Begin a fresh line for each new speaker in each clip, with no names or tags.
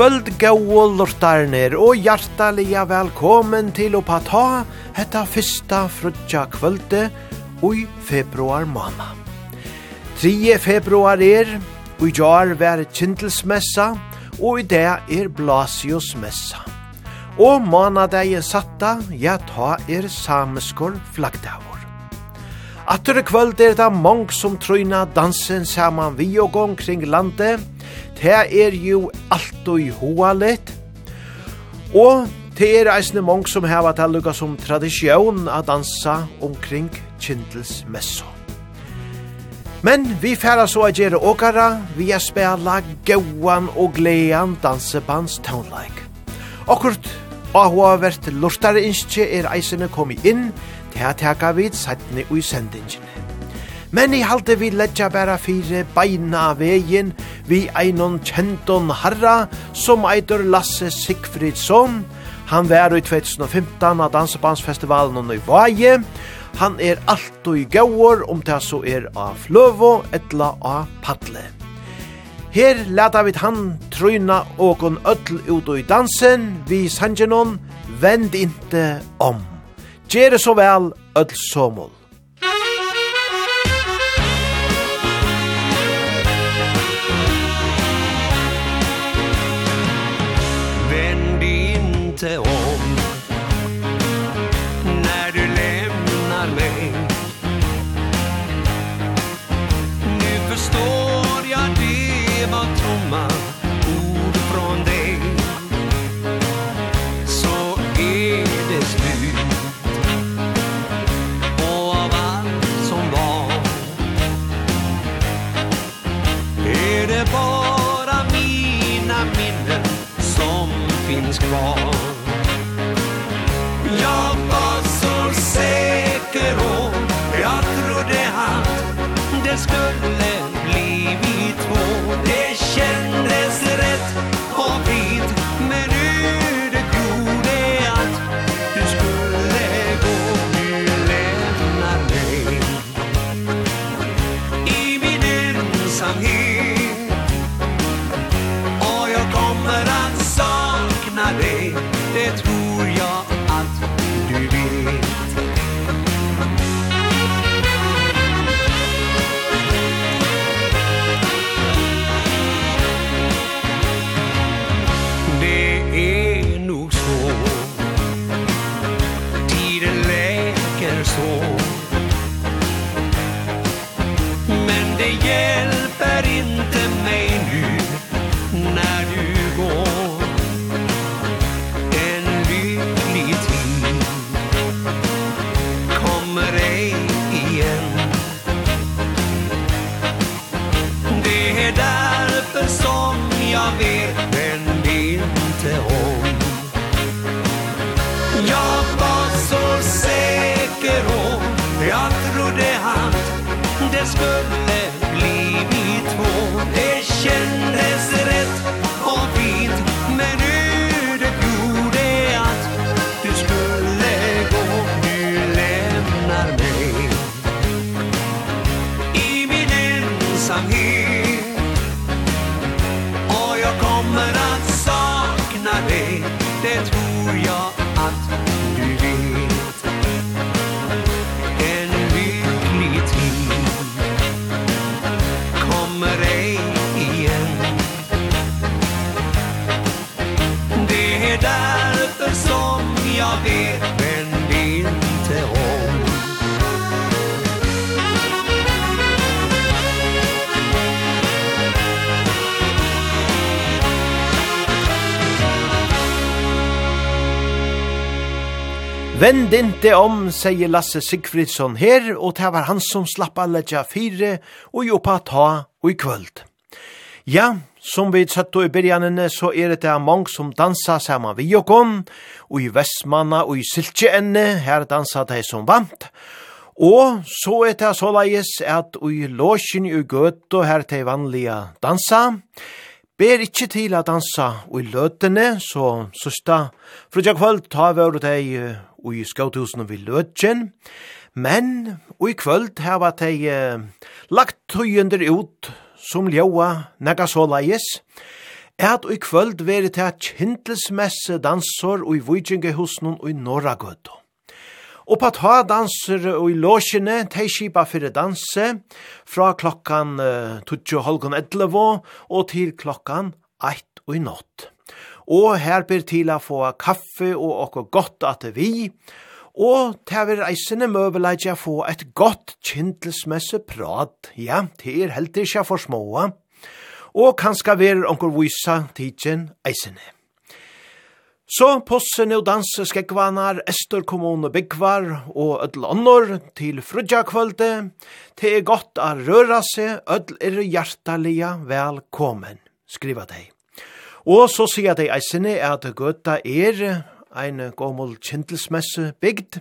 kvöld gau lortarnir og hjartaliga velkommen til å ta hetta fyrsta frutja kvölde ui februar måna. 3. februar er, ui jar vær kintelsmessa og i det er blasiosmessa. Og månadegin satta, ja ta er sameskor flaggdavor. Attur kvöld er det mong som trøyna dansen saman vi og gong kring landet, Det er jo alltid hoalit. Og det er eisne mong som heva til lukka som tradisjon a dansa omkring Kindles messo. Men vi færa så a gjere åkara, vi er spela gauan og glean dansebands townlike. Akkurat Ahoavert lortare innskje er eisene komi inn, til a teka vid sættene ui sendingene. Men i halte vi letja bæra fire beina vegin vi einon kjenton harra som eitur Lasse Sigfridsson. Han var i 2015 av Dansebandsfestivalen i Vaje. Han er alt og i gauor om det så er av fløvo etla av padle. Her leta vi han tryna åkon öll ut i dansen vi sanjenon Vend inte om. Gjere så vel, öll somol.
this
Vend inte om, säger Lasse Sigfridsson her, og det var han som slapp alle tja fire, og jo på ta og i kvöld. Ja, som vi satt i byrjanene, så er det mange som dansa saman vi og og i Vestmanna og i Siltjeenne, her dansa de som vant. Og så er det såleis at i låsjen i gøt og her til vanlige dansa, ber ikkje til å dansa i løtene, så søsta, for ikke kvöld tar vi over til og i skauthusen vi løtjen, men og i kvöld hava tei uh, lagt tøyender ut som ljóa nega såleis, at og i kvöld veri til kjentelsmesse dansor og i vujtjengehusene og i Norragøtto. Og på ta danser og i låsjene, tei skipa fyrir danse, fra klokkan uh, 12.11 og til klokkan 1 og i natt og her ber til å få kaffe og okko godt at vi, og til vi reisende å få et godt kjentelsmesse prat, ja, til er helt ikke for små, og kanskje være onker vysa tidsen eisende. Så possen og danse skekvanar, Estor kommune byggvar og ødel annor til frudja kvölde, til er godt å røra seg, ødel er hjertalia velkommen, skriva deg. Og så sier de eisene at Gøta er ein gommel kjentelsmesse bygd,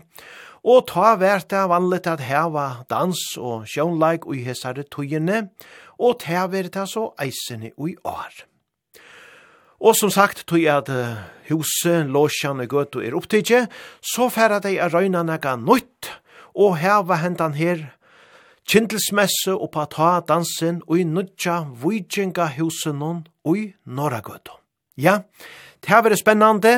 og ta vært det vanligt at heva dans og sjånleik og hesare tøyene, og ta vært det så eisene i år. Og som sagt, tog at huset, låsjane, og er opptidje, så færa de a røyna nega nøyt, og heva hentan her Kjentelsmesse og på ta dansen og i nødja vujtjenga husen og i Norragøto. Ja, det har vært spennande,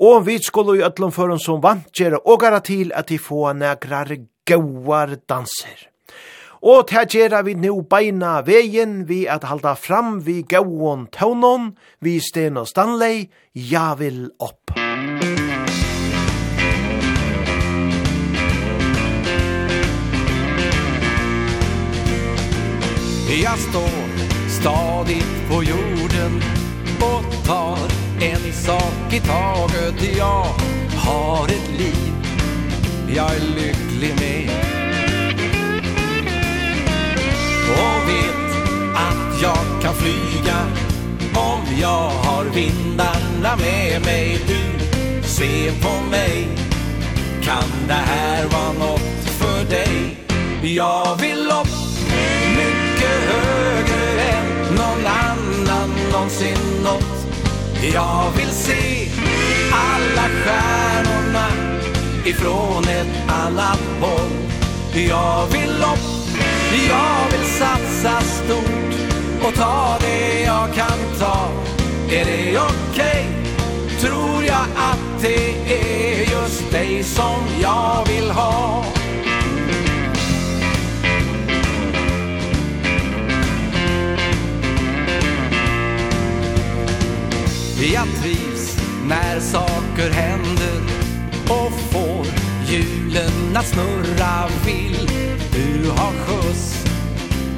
og vi skulle i ødlom for som vant gjøre og gara til at de få negrar gauar danser. Og det gjere vi nu beina veien vi at halda fram vi gauon taunon, vi sten og Stanley, ja vil opp.
Jag står stadigt på jorden och tar en sak i taget. Jag har ett liv jag är lycklig med. Och vet att jag kan flyga Om jag har vindarna med mig. Du se på mig. Kan det här vara något för dig? Jag vill upp mycket högre än någon annan någonsin nått Jag vill se alla stjärnorna ifrån ett annat håll Jag vill upp, jag vill satsa stort och ta det jag kan ta Är det okej? Okay? Tror jag att det är just dig som jag vill ha saker händer och får hjulen att snurra vill. Du ha skjuts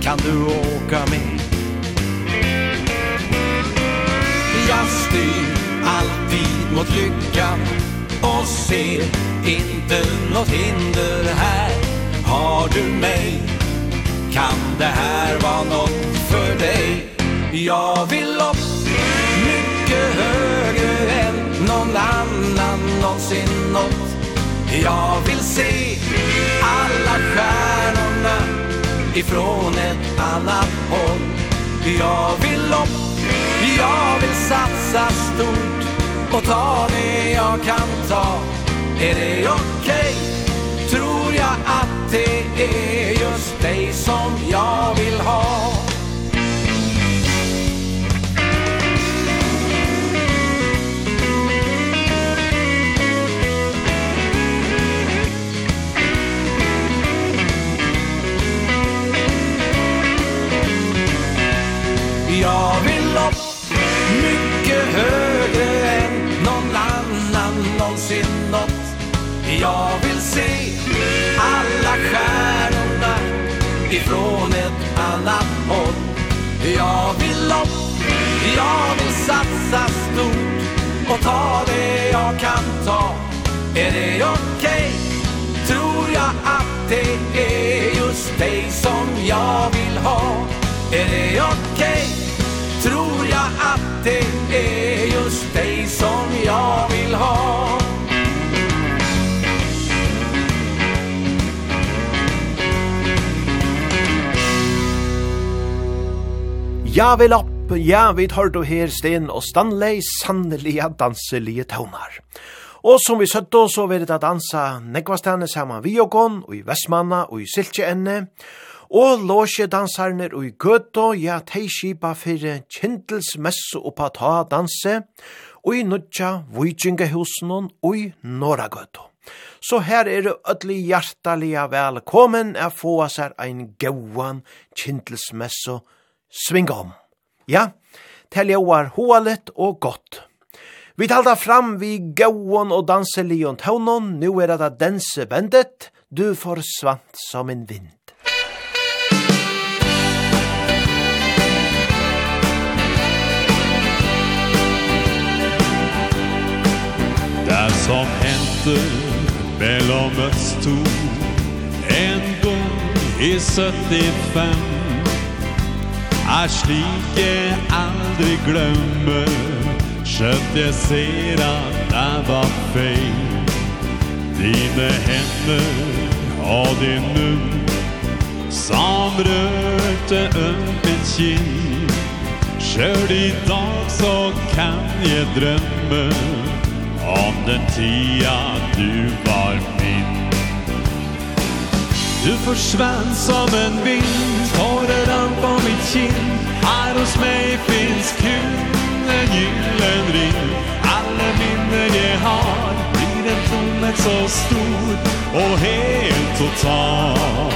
kan du åka med? Jag styr alltid mot lyckan och ser inte något hinder här. Har du mig kan det här vara något för dig? Jag vill upp mycket högre någon annan någonsin nått Jag vill se alla stjärnorna ifrån ett annat håll Jag vill upp, jag vill satsa stort och ta det jag kan ta Är det okej? Okay? Tror jag att det är just dig som jag vill ha jag vill upp Mycket högre än någon annan någonsin nått Jag vill se alla stjärnorna ifrån ett annat håll Jag vill upp, jag vill satsa stort och ta det jag kan ta Är det okej? Okay? Tror jag att det är just dig som jag vill ha Är det okej? Okay? tror jag att det är just dig som jag vill ha
Ja vil opp, ja vi tar og her Sten og Stanley sannelige danselige tøvnar. Og som vi søtt så vil det dansa nekvastane saman vi og og i Vestmanna og i Siltjeenne. Og og låsje dansarne og i gøtta, ja, tei skipa fyrir kjentelsmesse oppa ta danse, og i nudja vujtjingahusen og i noragøtta. Så her er det ødelig hjertelig velkommen å få seg ein en gauan kjentelsmesse svinga om. Ja, til jeg var hålet og godt. Vi talda fram vi gauan og danselion taunon, nu er det dansebendet, du forsvant som en vind.
Det som hände mellom oss to En gång i 75 Er slik jeg aldri glömmer Skjønt jeg ser at det var feil Dine hender og din munn Som rørte upp mitt kinn Själv i dag så kan jeg drømme Om den tia du var min. Du försvann som en vind Tåren rann på mitt kind. Här hos mig finns kun En gyllen ring. Alla minnen jag har Blir en tomhet så stor Och helt total.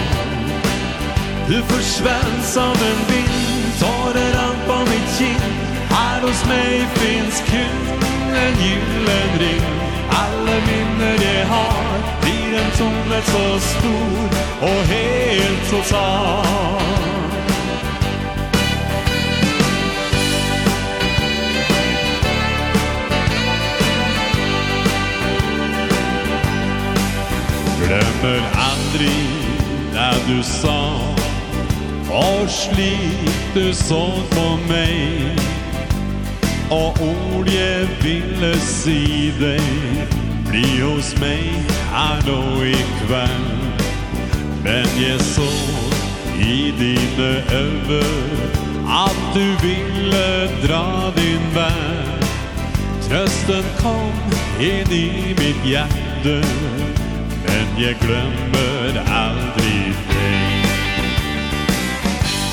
Du försvann som en vind Tåren rann på mitt kind. Här hos mig finns kun en gyllen ring Alle minner jeg har Blir en tomhet så stor Og helt så sann Glömmer aldri det du sa Og slik du såg på meg. Og ord jeg ville si deg Bli hos meg her nå i kveld. Men jeg så i dine øve At du ville dra din vær Trøsten kom inn i mitt hjerte Men jeg glemmer aldri det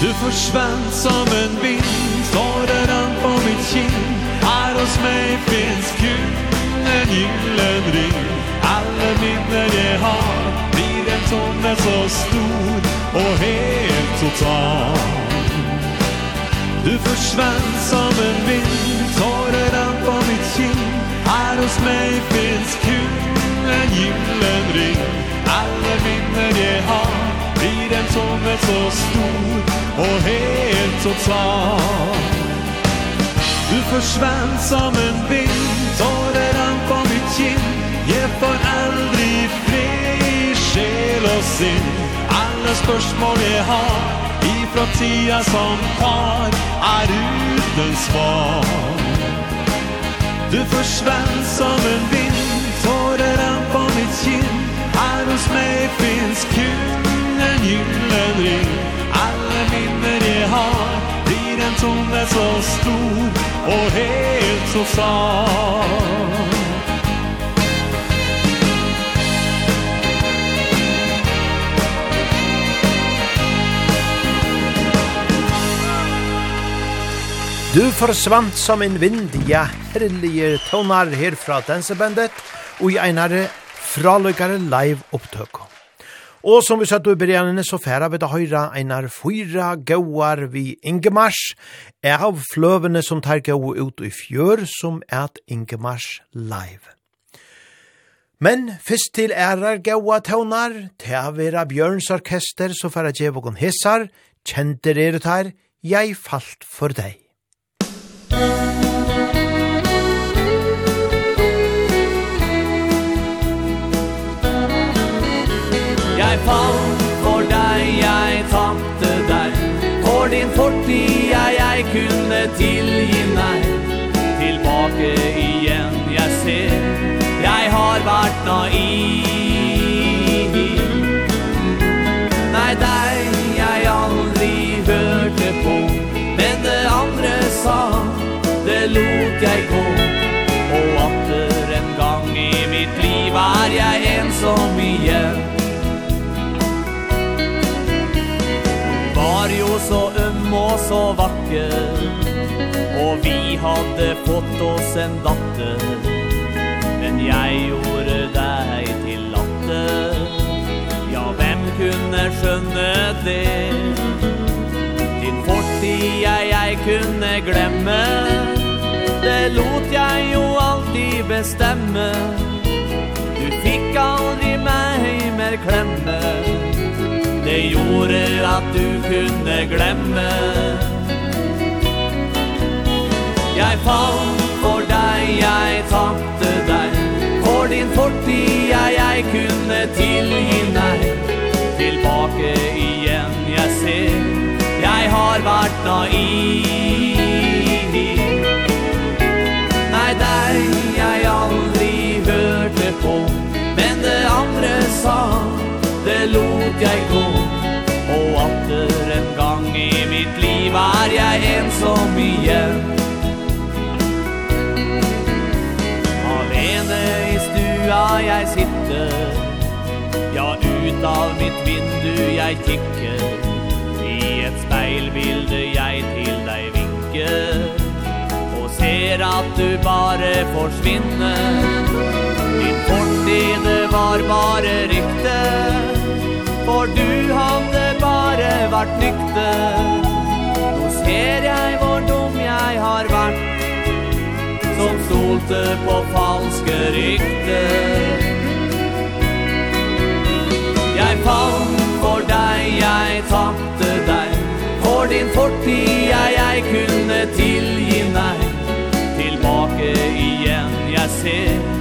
Du försvann som en vind Staden an på mitt kind. Här hos mig finns Gud En gyllen ring. Alla minnen jag har Blir en tomme så stor Och helt total. Du försvann som en vind Staden an på mitt kind. Här hos mig finns Gud En gyllen ring. Alla minnen jag har blir en er så stor og helt total Du forsvann som en vind, tårer rann på mitt kinn Jeg får aldri fri sjel og sin Alle spørsmål jeg har ifra tida som tar er uten svar. Du forsvann som en vind, tårer rann på mitt kinn Her hos meg finns kun himlen ring Alle minner jeg har Blir en tomme så stor Og helt så sann
Du forsvant som en vind, ja, herlige tonar her fra dansebandet, og i einare fraløkare live opptøkken. Og som vi satt i begynnelsen, så færa vi da høyra einar fyra gauar vi Ingemars, av fløvene som tar gau ut i fjør, som at Ingemars live. Men fyrst til ærar gaua tøvnar, til å være Bjørns orkester, så færa djevågon hesar, kjenter er det her, jeg falt for deg.
fall For deg jeg tapte deg. For din fortid jeg, jeg kunne tilgi meg. Tilbake igjen jeg ser Jeg har vært naiv. Nei, deg jeg aldri hørte på. Men det andre sa Det lot jeg gå. Og atter en gang i mitt liv Er jeg ensom igjen.
så øm og så vacker Og vi hadde fått oss en datter Men jeg gjorde deg til latter. Ja, hvem kunne skjønne det? Din fortid jeg, jeg kunne glemme. Det lot jeg jo alltid bestemme. Du fikk aldri meg mer klemme. Det gjorde at du kunne glemme. Jeg fall for deg, jeg tapte deg. For din fortid, jeg, jeg kunne tilgi nei Tilbake igjen, jeg ser. Jeg har vært naiv. Nei, deg jeg aldri hørte på. Men det andre sa det lot jeg gå Og atter en gang i mitt liv er jeg ensom igjen. Alene i stua jeg sitter. Ja, ut av mitt vindu jeg kikker. I et speilbilde jeg til deg vinker. Og ser at du bare forsvinner. Din fortid var bare rykte. For du hadde bare vært nykter. Nå ser jeg hvor dum jeg har vært Som stolte på falske rykter. Jeg fant for deg, jeg tapte deg. For din fortid jeg, jeg kunne tilgi meg. Tilbake igjen jeg ser.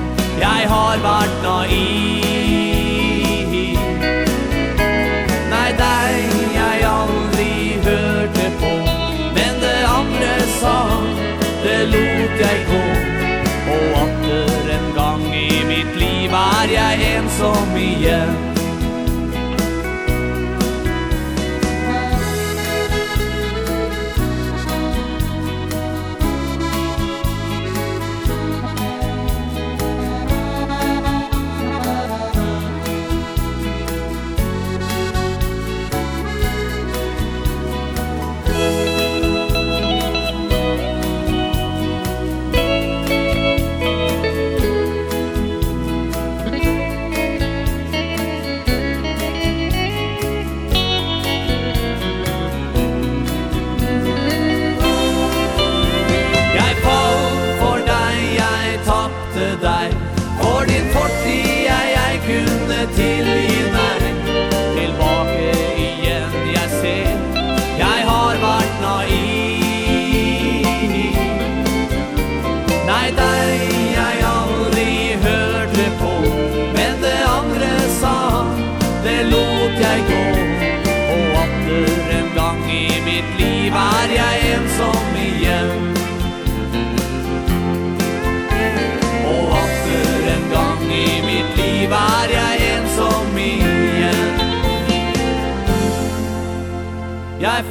Jeg har vært naiv. sang Det lot jeg gå. Og atter en gang i mitt liv er jeg ensom igjen.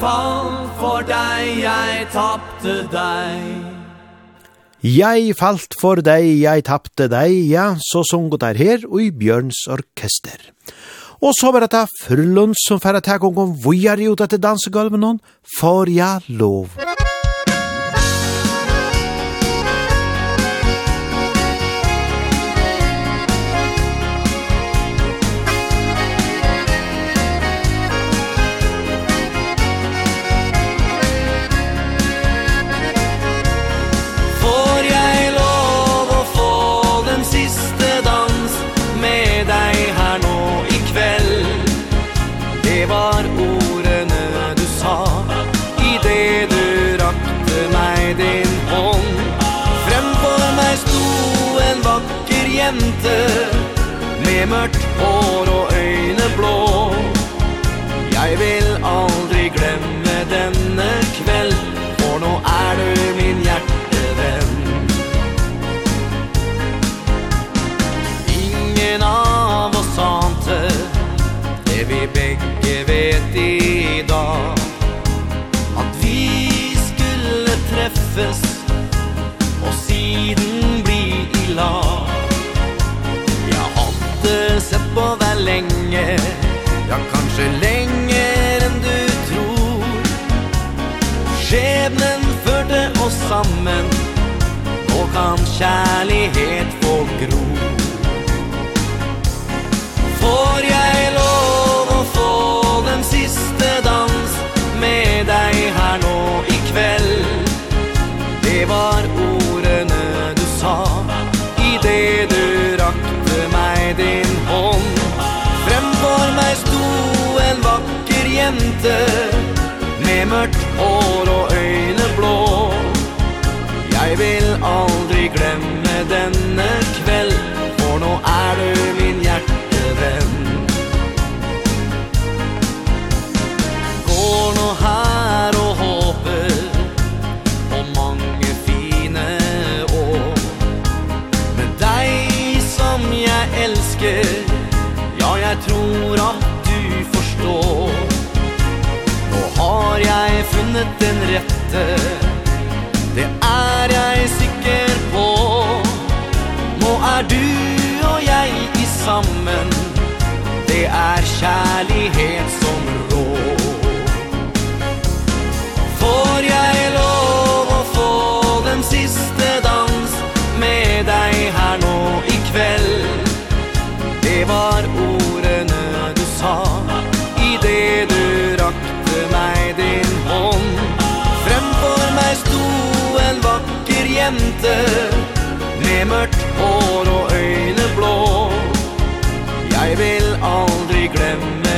fall for deg, jeg tappte deg.
Jeg falt for deg, jeg tappte deg, ja, så sungo der her og i Bjørns orkester. Og så var det Frulund som færre takk om vujar i ut etter dansegulven hon, for ja lov.
Musikk med mørkt hår og øyne blå. Jeg vil aldri glemme denne kveld For nå er du min hjertevenn. Ingen av oss ante Det vi begge vet i dag. At vi skulle treffes Og siden sova länge Ja, kanske längre än du tror.
Skjebnen förde oss samman Och kan kärlighet få gro. Får jag jente Med mørkt hår og øyne blå. Jeg vil aldri glemme funnet den rette Det er jeg sikker på. Nå er du og jeg i sammen. Det er kjærlighet som rå Får jeg lov å få den siste dans Med deg her nå i kveld Det var ordet jente Med mørkt hår og øyne blå. Jeg vil aldri glemme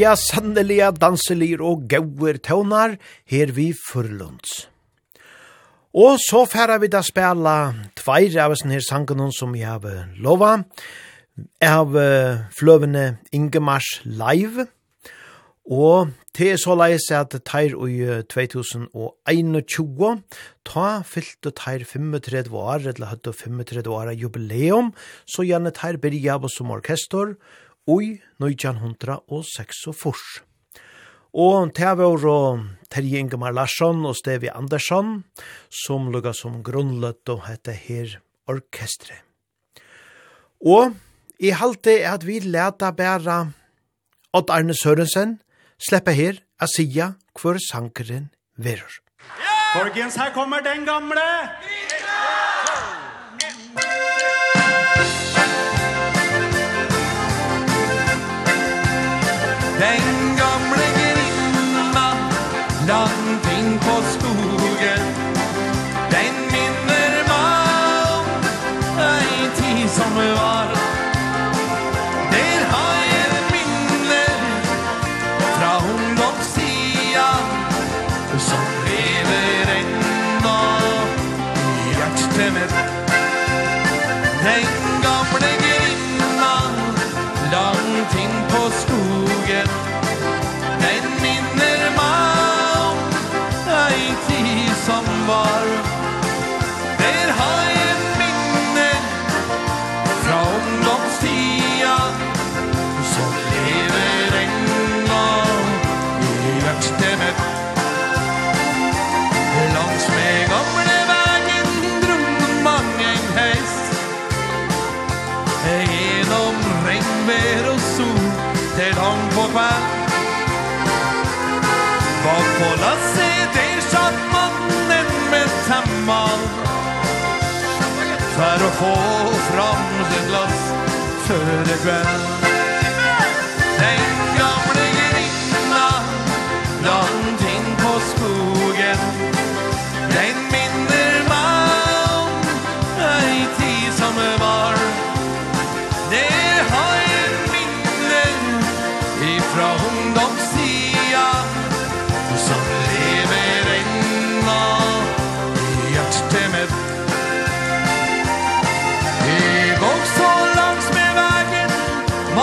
ja, sannelige danselir og gauer tøvnar her vi fyrlunds. Og så færa vi da spela tveir av sånne her sangen som jeg har lova. av har fløvene Ingemars live, og til så leis at teir i 2021, ta fyllte teir 35 år, eller hadde 35 år jubileum, så gjerne teir byrja av som orkestor, ui 1906. Og det var Terje Ingemar Larsson og Stevi Andersson som lukka som grunnløtt og hette her orkestre. Og i halte at vi leta bæra Odd Arne Sørensen sleppa her a sia hvor sankeren verur.
Folkens, her kommer den gamle!
Thank For å få fram det glass før det kveld. Den gamle grinna Langt inn på skogen.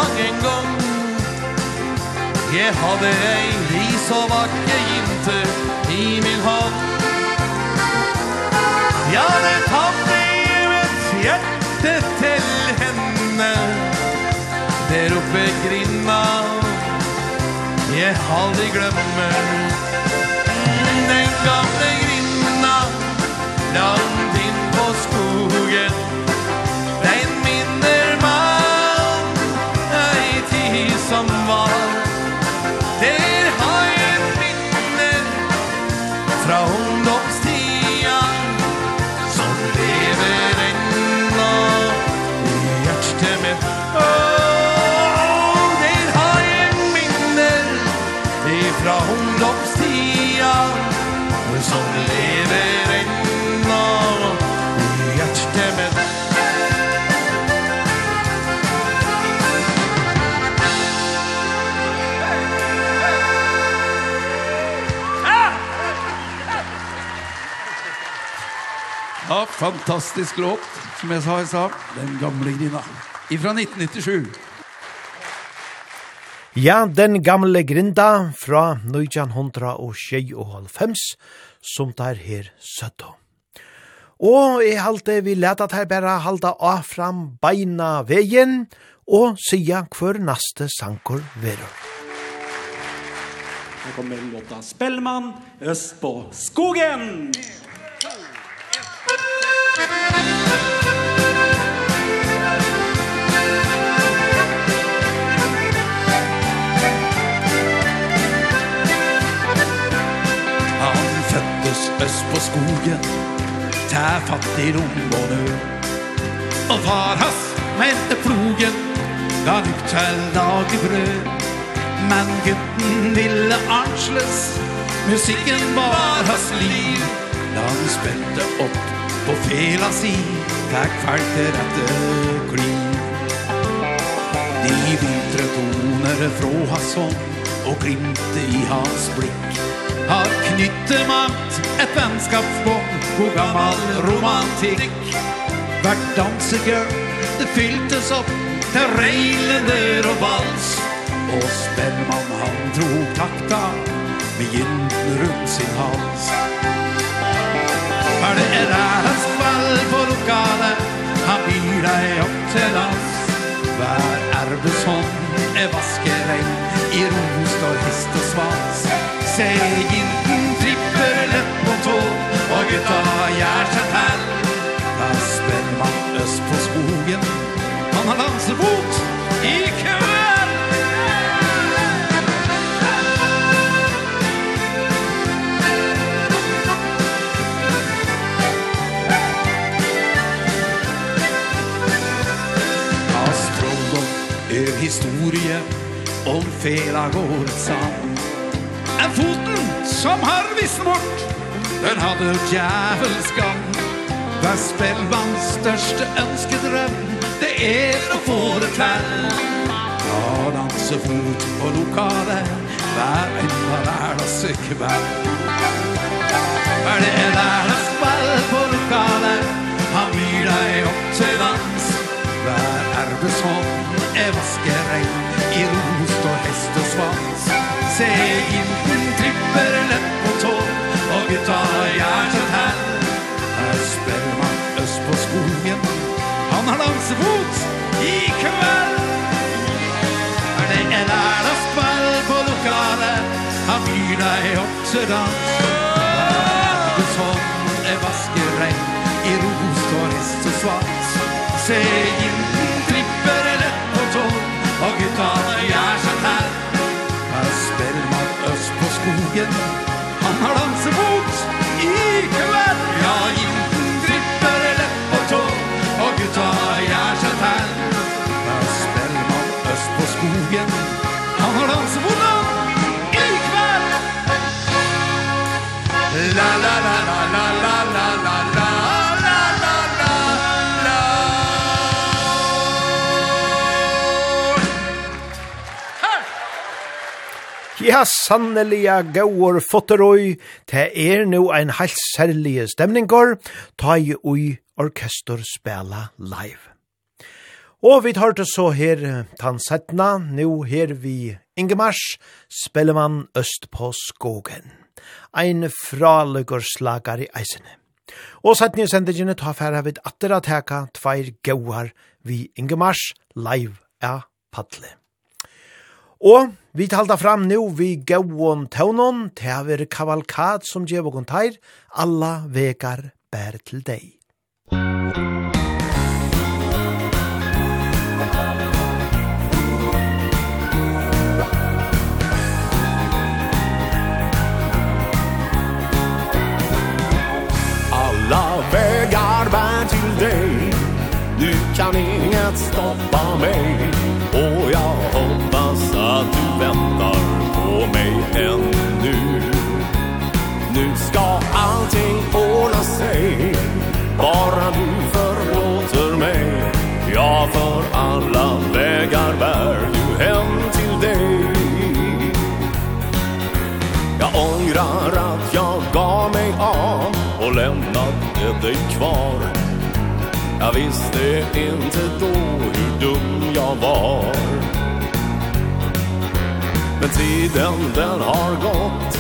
sang en gang Jeg hadde ei vi så vakke jinte i min hand Ja, det hade i mitt hjerte til henne. Der oppe grinna. Jeg aldri glemmer Den gamle grinna. Langt inn på skogen
Ja, fantastisk låt, som jeg sa i sa. Den gamle grina. Ifra 1997.
Ja, den gamle grinda fra 1996, som der her søtta. Og jeg halte vi leta her bare halda av fram beina veien, og sia hver neste sankor verur.
Nå kommer låta Spellman, Øst på skogen!
Yeah. Øst på skogen. Tær fattigdom og nød Og far hans mente plogen. Da lykt til dagebrød Men gutten ville ansles Musikken var hans liv. Da han spelte opp på fela si Fikk fælt til rette kliv De vintre toner fra hans hånd Og glimte i hans blikk. Har knyttet makt et vennskapsbånd Hvor gammal romantikk Hvert dansegør det fyltes opp Til reilender og vals. Og Spellmann han drog takta Med gynden rundt sin hals. Her det er ræst kveld på lokalet Han byr deg opp til dans. Hver erbeshånd er vaskeregn seg Jinten tripper lett på tå Og gutta gjør seg tær Aspen øst på skogen Han har lansefot i køen historie om fela går sam foten som har visst bort Den hadde djævelskam Hva spelmanns største ønskedrøm. Det er å få det til Ta danse fot på lokale Hver en av hverdagsekveld For det er hverdagsspill på lokale Han byr deg opp til dans. Hver erbesånd er vaskeregn I rost og hest og svans. Se inn på lever lett på tå Og gutta hjertet her. Her spiller man øst på skogen. Han har dansefot i kveld. Er det en ærdagsball på lokalet? Han byr deg opp til dans. Det sånn er vaskeregn I rost og rest og svart. Se jinten tripper lett på tå Og gutta musikken Han har dansefot i kveld. Ja, jinten dripper lett på tå Og gutta gjør seg tær. Da spiller man øst på skogen
Ja, sanneliga gaur fotteroi, det er nu ein heilt særlige stemningar, ta i ui orkestor spela live. Og vi tar det så her tansettna, nu her vi Ingemars, spellemann øst på skogen. Ein fraløggerslagar i eisene. Og settni i sendingene ta færa vid atter teka tveir gauar vi Ingemars live av padle. Og Vi talda fram nu vi gauon tånon, til har vært kavalkad som gjev og kontair, alla vekar bær til deg.
Alla vägar bär till dig Du kan inget stoppa mig Och jag håller lämnat är dig kvar. Jag visste inte då hur dum jag var. Men tiden den har gått.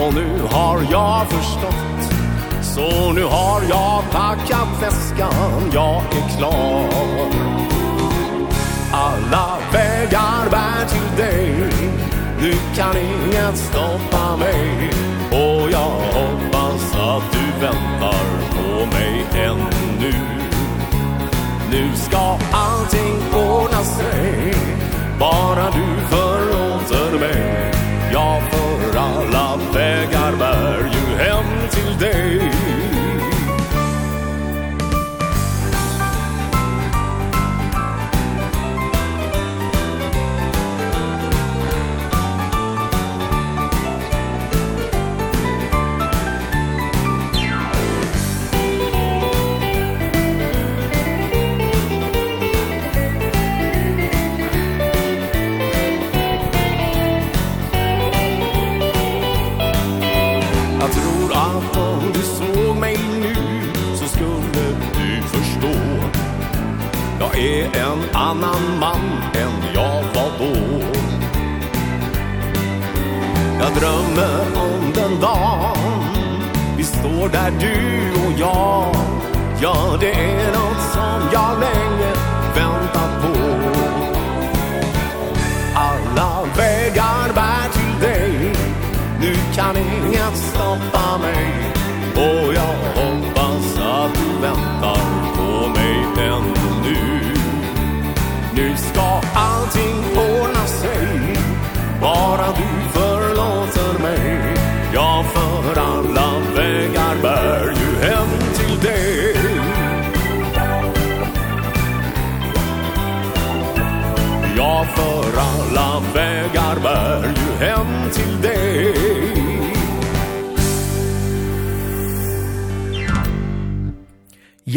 Och nu har jag förstått. Så nu har jag packat väskan. Jag är klar. Alla vägar bär till dig. Nu kan inget stoppa mig. Och jag hoppas att du väntar på mig ännu. Nu ska allting ordna sig. Bara du förlåter mig. Jag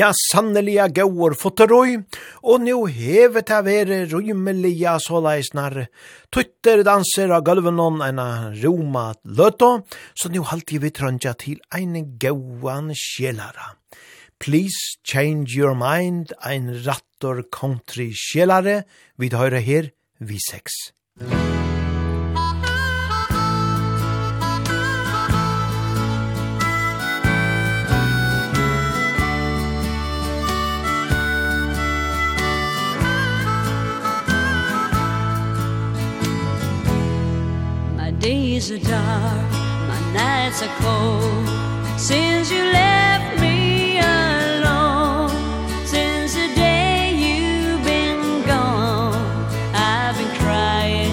ta sannelia gauur fotteroi, og nu hevet ta vere rymelia såleisnar. Tutter danser av gulvenon ena roma løto, så nu halte vi trøndja til ein gauan sjelara. Please change your mind, ein rattor country sjelare, vi høyre her, vi seks.
Musik days are dark my nights are cold. Since you left me alone since the day you've been gone I've been crying.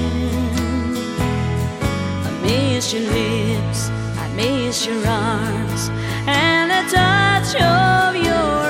I miss your lips I miss your arms and the touch of your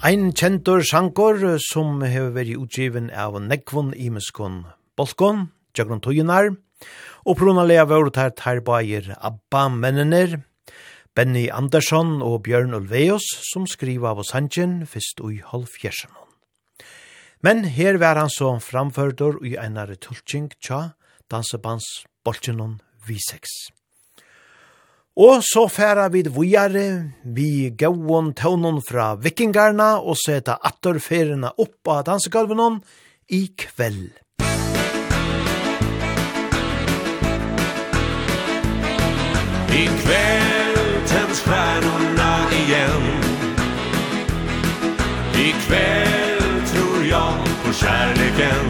Ein kjentur sankor som hever veri utgiven av nekvon imeskon bolkon, tjagron tujunar, og prona lea vårt her tarbair Abba Mennener, Benny Andersson og Bjørn Ulveus som skriva av Sanjen fyrst ui halvfjersen. Men her var han så framførdur i einare tulking tja dansebands bolchenon V6. Og så færa vi vujare, vi gauon taunon fra vikingarna og seta attorferina av dansegalvenon i kveld.
I kveld tänds stjärnorna igen I kveld tror jag på kärleken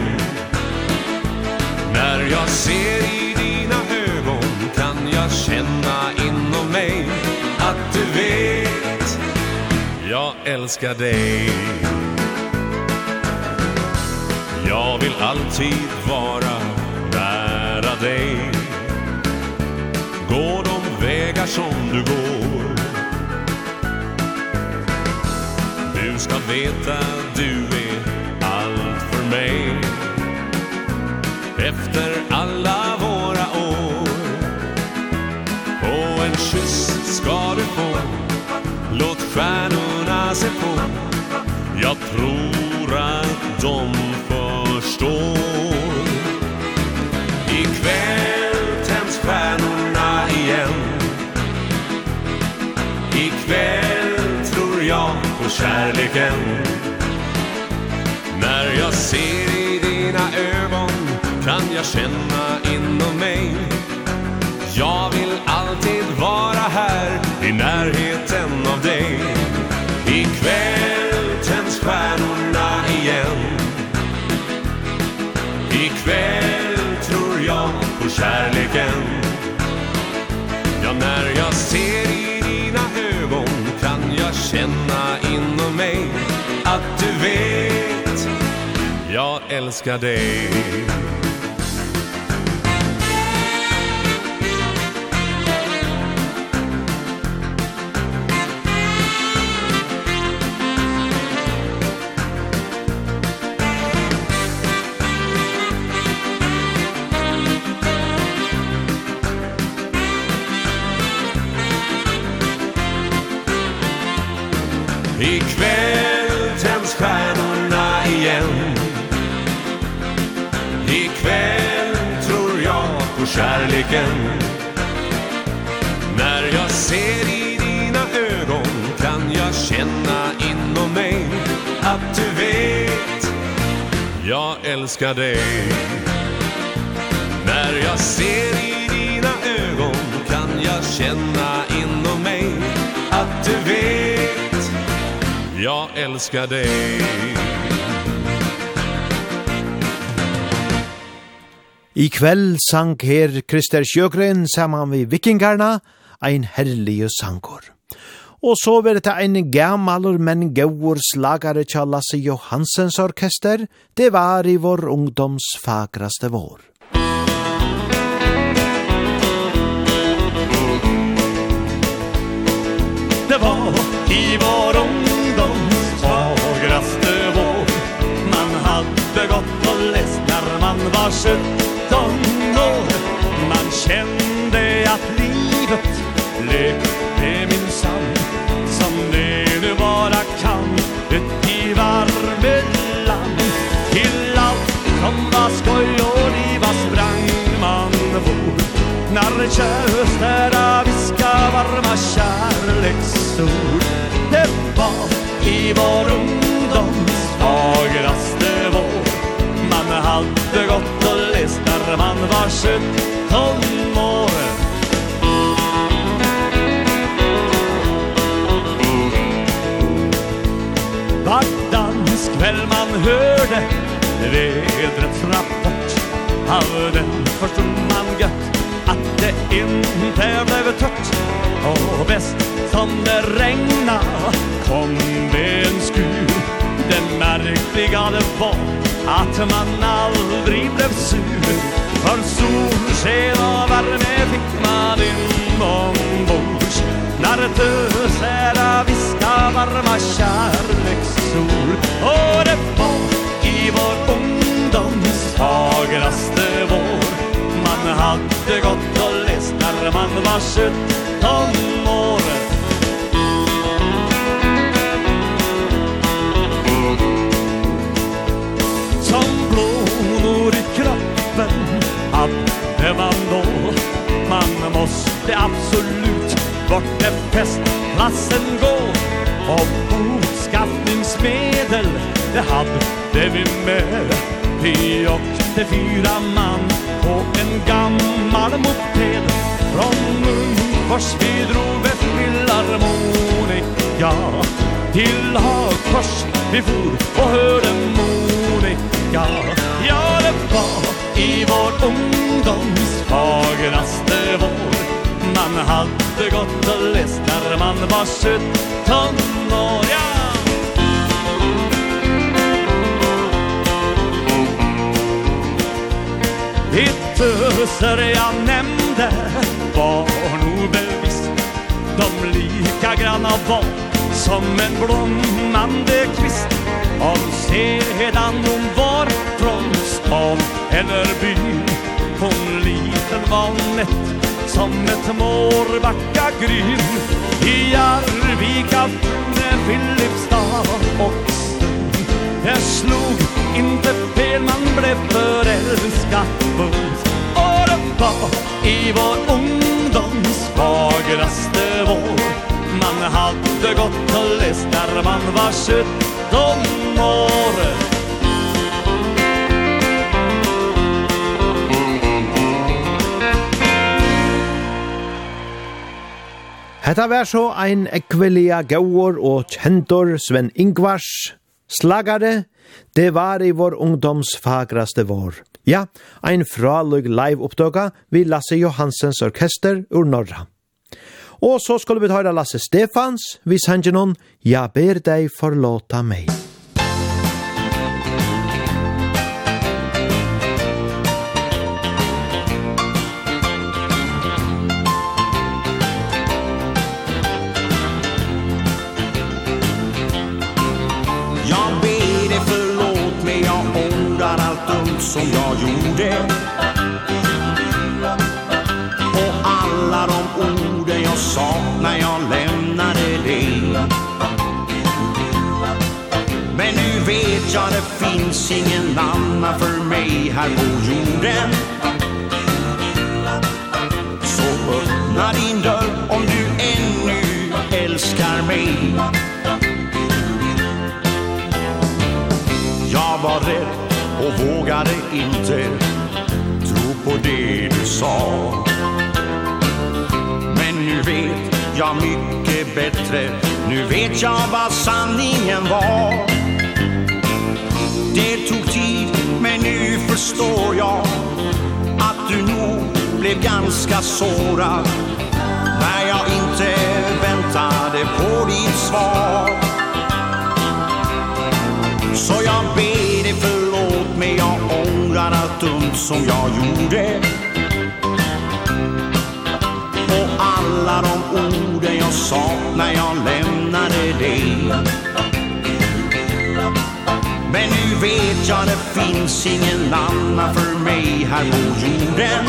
När jag ser i dina ögon kan jag känna älskar dig. Jag vill alltid vara nära dig. Gå de vägar som du går. Du ska veta du är allt för mig. Efter alla våra år. Och en kyss ska du få. Låt stjärnor se på. Jag tror att de förstår. Ikväll tänds stjärnorna igen. Ikväll tror jag på kärleken. När jag ser i dina ögon Kan jag känna inom mig. Jag vill alltid vara här i närheten att du vet. Jag älskar dig. älskar dig När jag ser i dina ögon kan jag känna inom mig att du vet jag älskar dig
I kveld sang her Krister Sjøgren saman vi vikingarna, ein herlig sangor. Og så var det ein gammalur men gauur slagare tja Lasse Johansens orkester, det var i vår ungdoms fagraste vår.
Det var i vår ungdoms fagraste vår. Man hade gått och läst när man var 17 år. Man kände att livet löpte min sann Vår kära viska varma kärleksord. Det var i vår ungdoms fagraste vår. Man hade gått och läst när man var sjutton år. Vardans kväll man hörde Vädret rapport. Av den förstod man gött att det inte blev tött Och bäst som det regna kom det en skur Det märkliga det var att man aldrig blev sur. För solsken och värme fick man inombords När tösära viska varma kärleksord Och det var i vår ungdoms fagraste lukter gått og lest Når man var 17 år Som blånor i kroppen Hade man då. Man måste absolut Bort till festplatsen gå. Och boskaffningsmedel Det hade vi med. Vi åkte fyra man en gammal moped. Från Munkfors vi drog ett till Armonika Till Hagfors vi for och hörde Monika Ja, det var i vår ungdoms fagraste vår. Man hade gått och läst när man var sjutton år. Stöser jag nämnde var nog bevisst. De lika granna var som en blommande kvist. Om sedan hon var från stan eller by Hon liten var nätt som ett mårbacka gryn I Arvika, Funne, Filipstad och Stund Jag slog inte fel, man blev förälskad Bums på i vår ungdoms fagraste vår Man hade gått och läst när man var 17 år
Hetta var så ein ekvelia gaur og kjentor Sven Ingvars slagare. Det var i vår ungdoms fagraste vår. Ja, ein fraløg live-opptøka vi Lasse Johansens orkester ur Norra. Og så skulle vi ta Lasse Stefans, vi sanger noen «Ja ber deg forlåta meg».
ingen annan för mig här på jorden. Så öppna din dörr om du ännu älskar mig. Jag var rädd och vågade inte tro på det du sa. Men nu vet jag mycket bättre. Nu vet jag vad sanningen var. Det tog tid men nu förstår jag Att du nog blev ganska sårad När jag inte väntade på ditt svar. Så jag ber dig förlåt mig Jag ångrar allt dumt som jag gjorde. Och alla de orden jag sa när jag lämnade dig. Men nu vet jag det finns ingen annan för mig. Här på jorden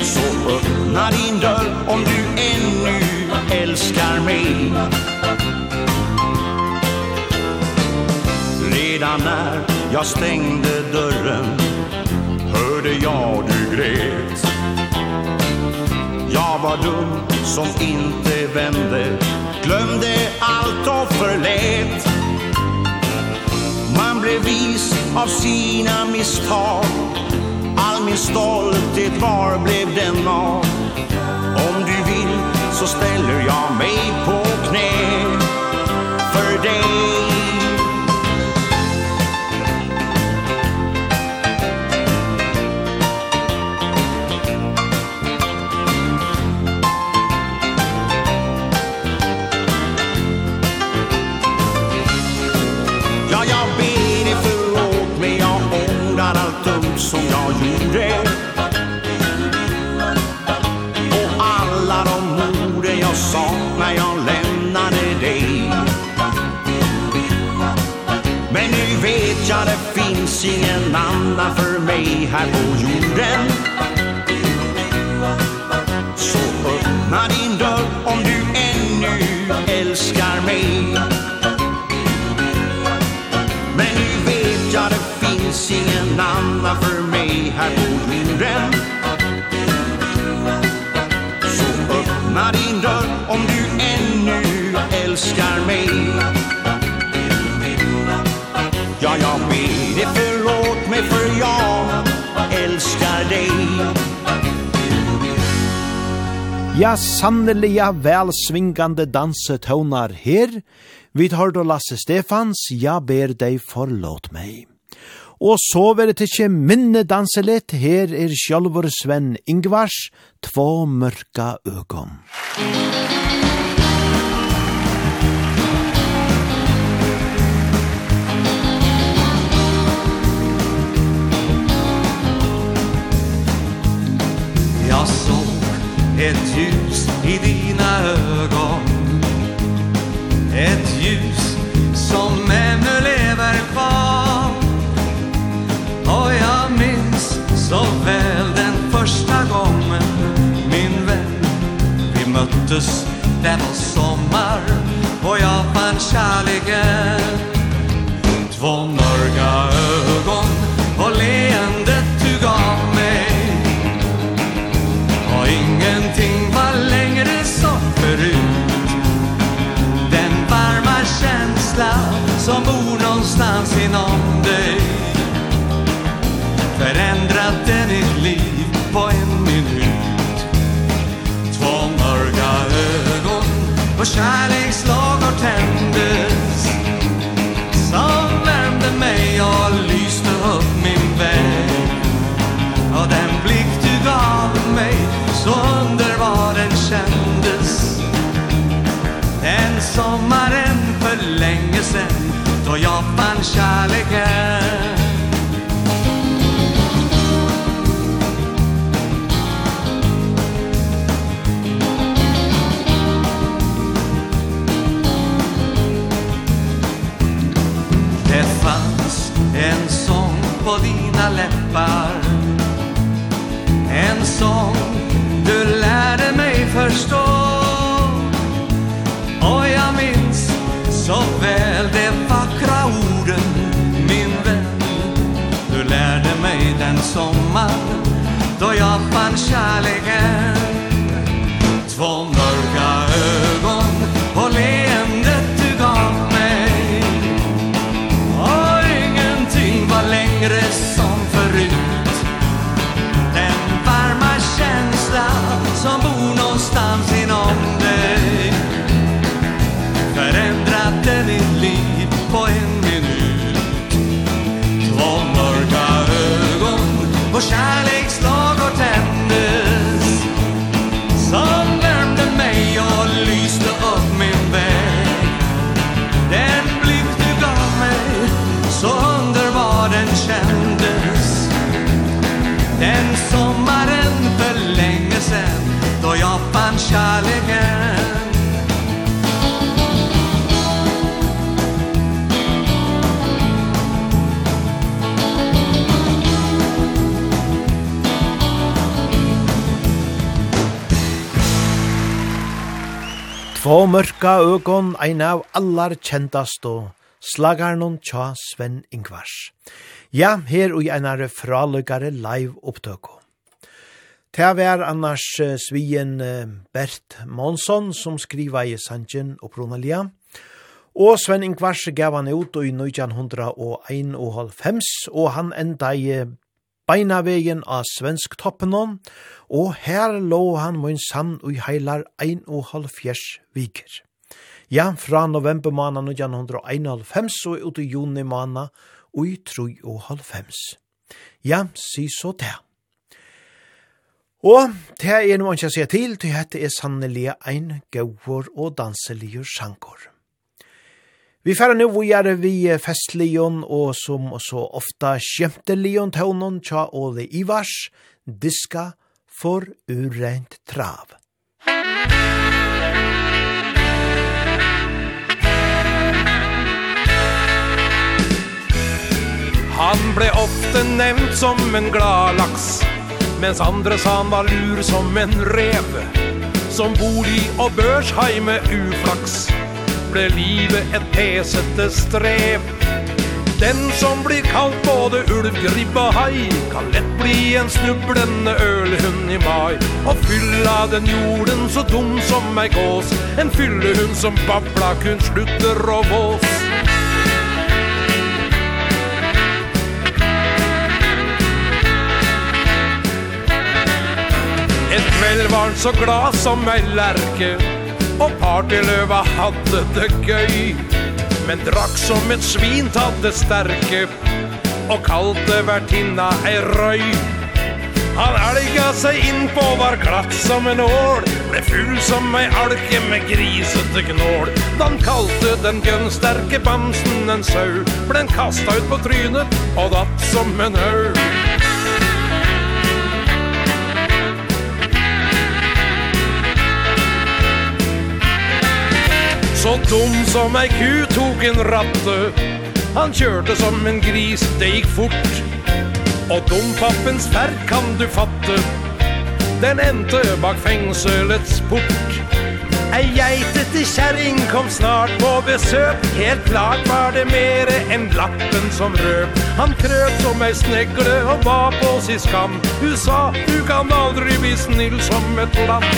Så öppna din dörr om du ännu älskar mig. Redan när jag stängde dörren Hörde jag du grät. Jag var dum som inte vände Glömde allt och förlät blev vis av sina misstag. All min stolthet var blev den av? Om du vill så ställer jag mig på finns ingen annan för mig här på jorden. Så öppna din dörr om du ännu älskar mig. Men nu vet jag det finns ingen annan för mig här på jorden. Så öppna din dörr om du ännu älskar mig. mig för jag älskar dig
Ja, sanneliga velsvingande dansetøvnar her. Vi tar då Lasse Stefans, ja ber deg forlåt meg. Og så vil det ikke minne danse litt. Her er sjølvor Sven Ingvars, två mørka økom.
Jag såg ett ljus i dina ögon. Ett ljus som ännu lever kvar. Och jag minns så väl den första gången Min vän, vi möttes, det var sommar Och jag fann kärleken. Två mörka Och kärlekslag har tändes. Som värmde mig och lyste upp min väg Och den blick du gav mig så underbar den kändes. Den sommaren för länge sen då jag fann kärlek Lukka ögon
ein av allar kjentast og slagarnon tja Sven Ingvars. Ja, her og einare fraløkare live opptøko. Det var annars svien Bert Månsson som skriva i Sanchen og Pronalia. Og Sven Ingvars gav han ut i 1901 og halvfems, og han enda i beina vegen av svensk toppenon, og her lå han mun sann og heilar ein og halvfjers viker. Ja, fra november måned 1991 og ut i juni måned og i troi og halvfems. Ja, si så det. Og det er noe ikke å si til, til dette er sannelig ein gauer og danselig sjankor. Vi færa nu vågjare vi festlion og som så ofta skjemtelion tånon tja Ole Ivars, diska for urent trav.
Han ble ofte nevnt som en glad laks Mens andre sa han var lur som en rev Som bolig og børshaj med uflaks. Ble livet et pesete strev. Den som blir kalt både ulv, gribb og haj Kan lett bli en snublende ølhund i mai. Og fylla den jorden så dum som ei gås En fyllehund som babla kun slutter og vås. Selv var han så glad som ei lærke Og partyløva hadde det gøy. Men drakk som et svin hadde sterke Og kalte vertinna ei røy. Han elga seg innpå var glatt som en ål Ble full som ei alke med grisete gnål. Han kalte den gønnsterke bamsen en sau Ble han kasta ut på trynet og datt som en høy så dum som ei ku tog en ratte. Han kjørte som en gris, det gikk fort. Og dompappens ferd kan du fatte. Den endte bak fengselets port. Ei geitete kjerring kom snart på besøk. Helt klart var det mere enn lappen som røp. Han krøp som ei snegle og ba på sin skam. Du sa, du kan aldri bli snill som et lapp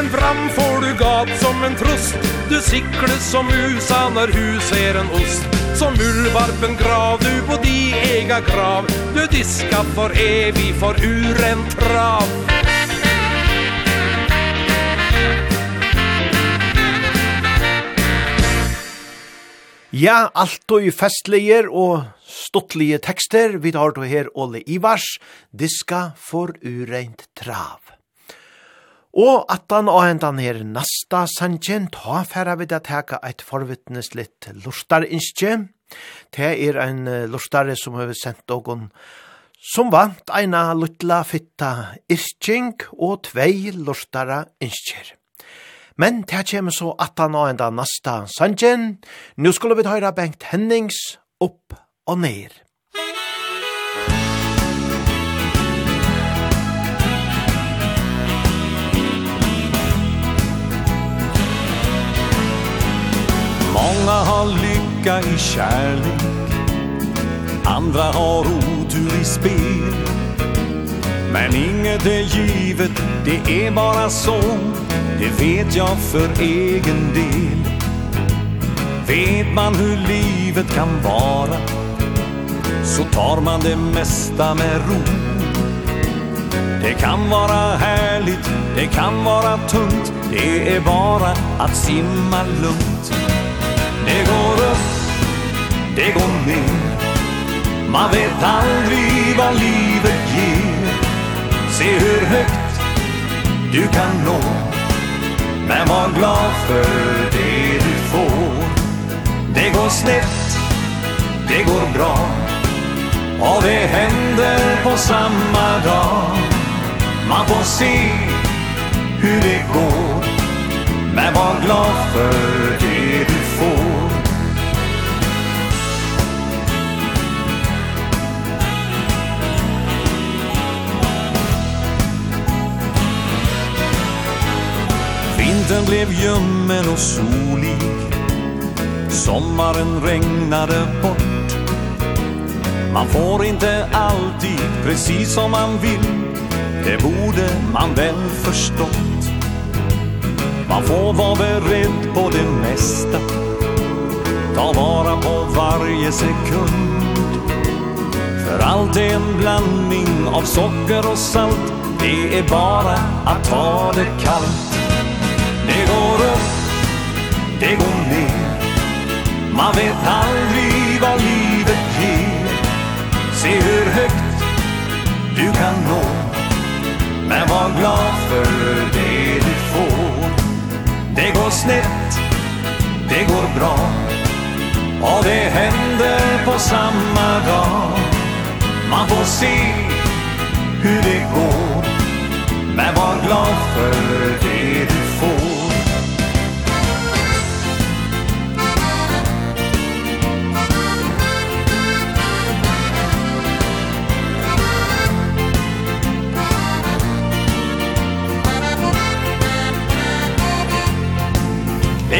men fram får du gat som en trost Du sikles som musa når hu ser en ost. Som ullvarpen grav du på di ega grav Du diska for evig for urent trav.
Ja, alt og festlige og stuttlige tekster, vi tar til her Ole Ivars, diska for ureint trav. Og attan og hentan her nasta sanjen ta færa vid at heka eit forvittnes litt lustar innskje. Det er ein lustare som har sendt ogon som vant eina luttla fitta irking og tvei lustara innskjer. Men det kommer så attan og hendan nasta sanjen. Nu skulle vi høyra Bengt Hennings opp og ned.
lycka i kärlek. Andra har otur
i spel. Men inget är givet, det är bara så. Det vet jag för egen del. Vet man hur livet kan vara Så tar man det mesta med ro. Det kan vara härligt, det kan vara tungt. Det är bara att simma lugnt. Det går upp det går ner Man vet aldrig vad livet ger Se hur högt du kan nå. Men var glad för det du får. Det går snett, det går bra. Och det händer på samma dag. Man får se hur det går. Men var glad för det du Vintern blev ljummen och solig. Sommaren regnade bort. Man får inte alltid precis som man vill. Det borde man väl förstått. Man får vara beredd på det mesta. Ta vara på varje sekund. För allt är en blandning av socker och salt. Det är bara att ta det kallt. Det går upp, det går ner. Man vet aldrig vad livet ger. Se hur högt du kan nå. Men var glad för det du får. Det går snett, det går bra. Och det händer på samma dag. Man får se hur det går. Men var glad för det du får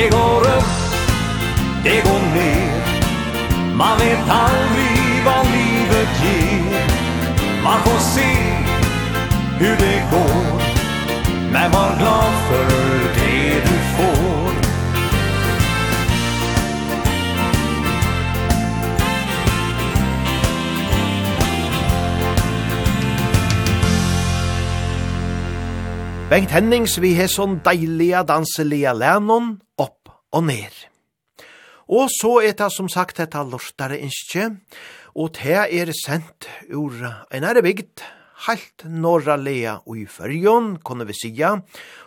Det går upp, det går ner. Man vet aldrig vad livet ger. Man får se hur det går. Men var glad för det du får.
Bengt Hennings vi har sånn deilige danselige lennon opp og ned. Og så er det som sagt dette lortare innskje, og det er sendt ur en ære bygd, helt norra lea og i fyrjon, kunne vi sija,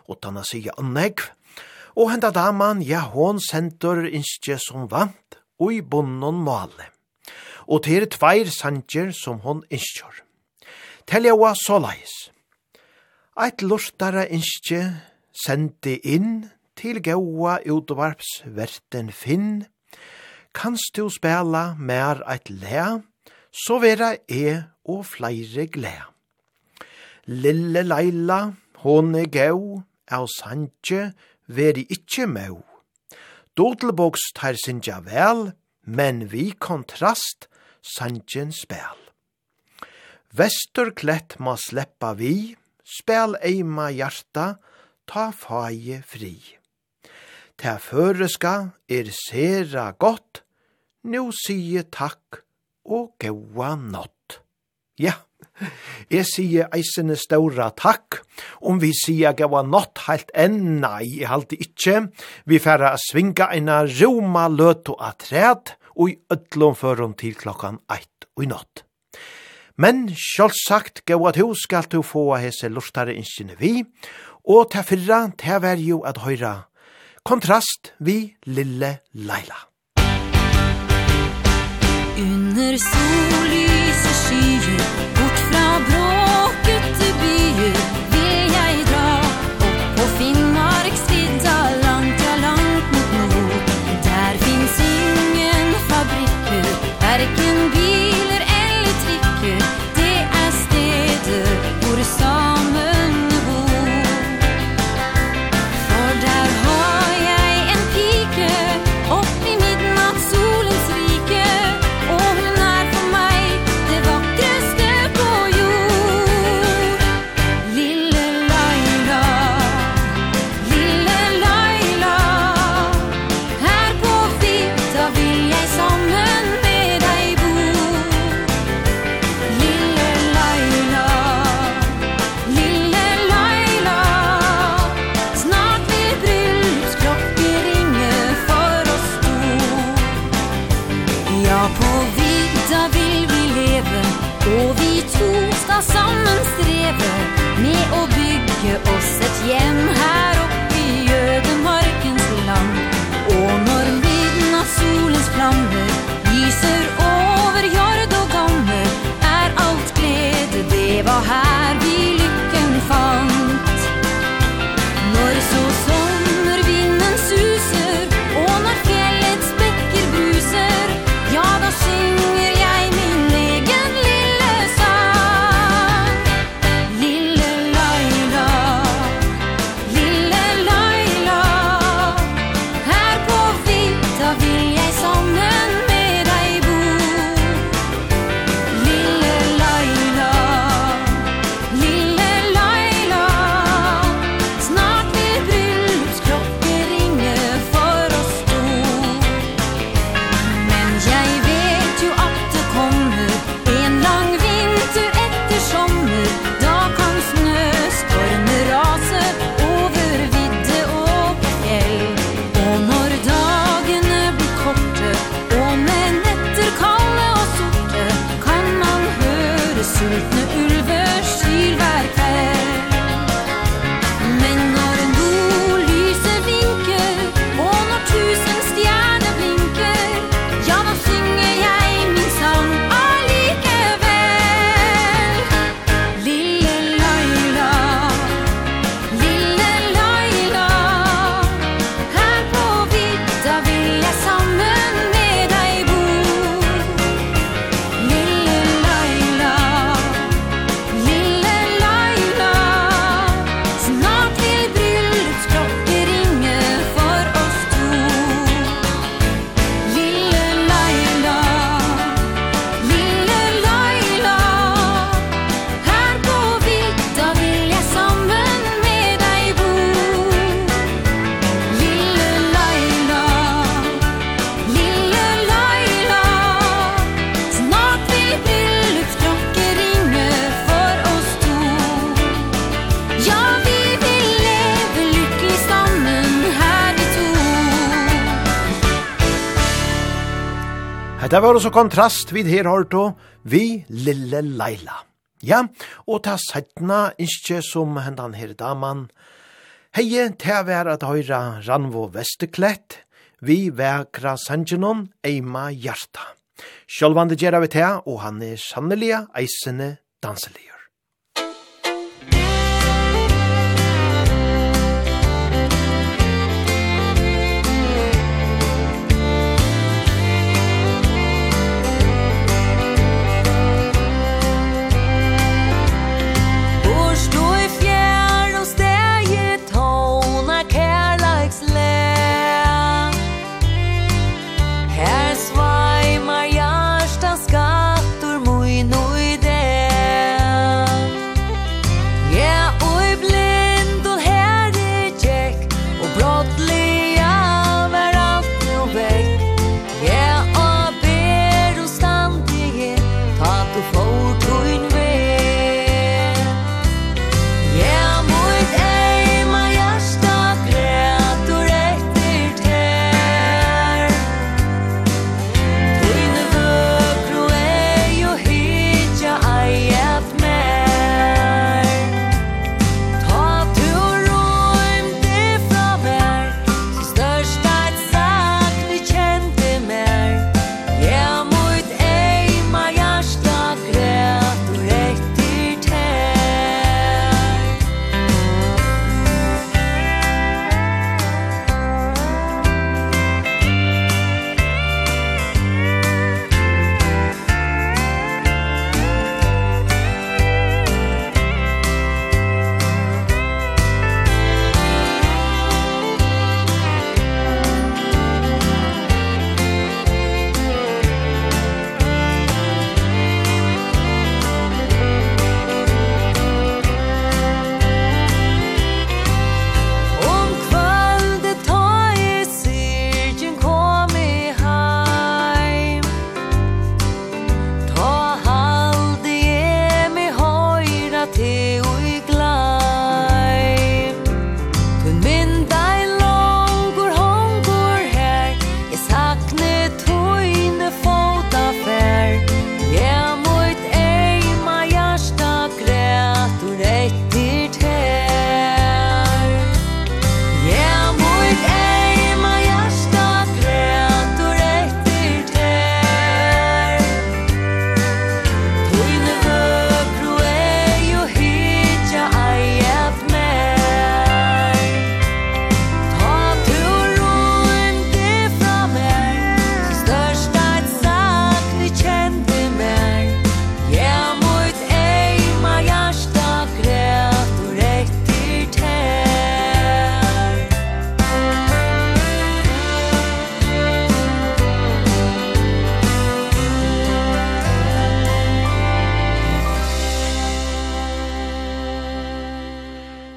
og tanna sija annegv. Og henda daman, ja, hon sentur innskje som vant, og i bonnon male. Og det er tveir sanger som hon innskjør. Telja var såleis. Eit lortare innskje sendi inn til gaua utvarpsverten Finn. Kanst du spela mer eit le, så vera e og fleire glea. Lille Leila, hon er gau, av sanje, veri ikkje mau. Dodelboks tar sinja vel, men vi kontrast sanjen spel. Vesturklett ma sleppa vi, spel eima hjarta, ta faje fri. Ta føreska er sera godt, nu sige takk og gaua nått. Ja, jeg sige eisene ståra takk, om vi sige gaua nått heilt enn, nei, jeg halte ikkje, vi færa svinga eina roma løto træd, og i ødlom førom til klokkan eit og i nått. Men sjálfsagt gau at hos skal tu få hese lortare innskjene vi, og ta fyrra ta vær jo at høyra kontrast vi lille Leila.
Under sollyse skyer, bort fra brå Det
var også kontrast vid her hårto, vi lille Leila. Ja, og ta sættna ikkje som hendan her daman. Heie, ta vær at høyra Ranvo Vesteklett, vi vekra Sanjanon, Eima Hjarta. Sjølvande gjerra vi ta, og han er sannelige, eisene danselige.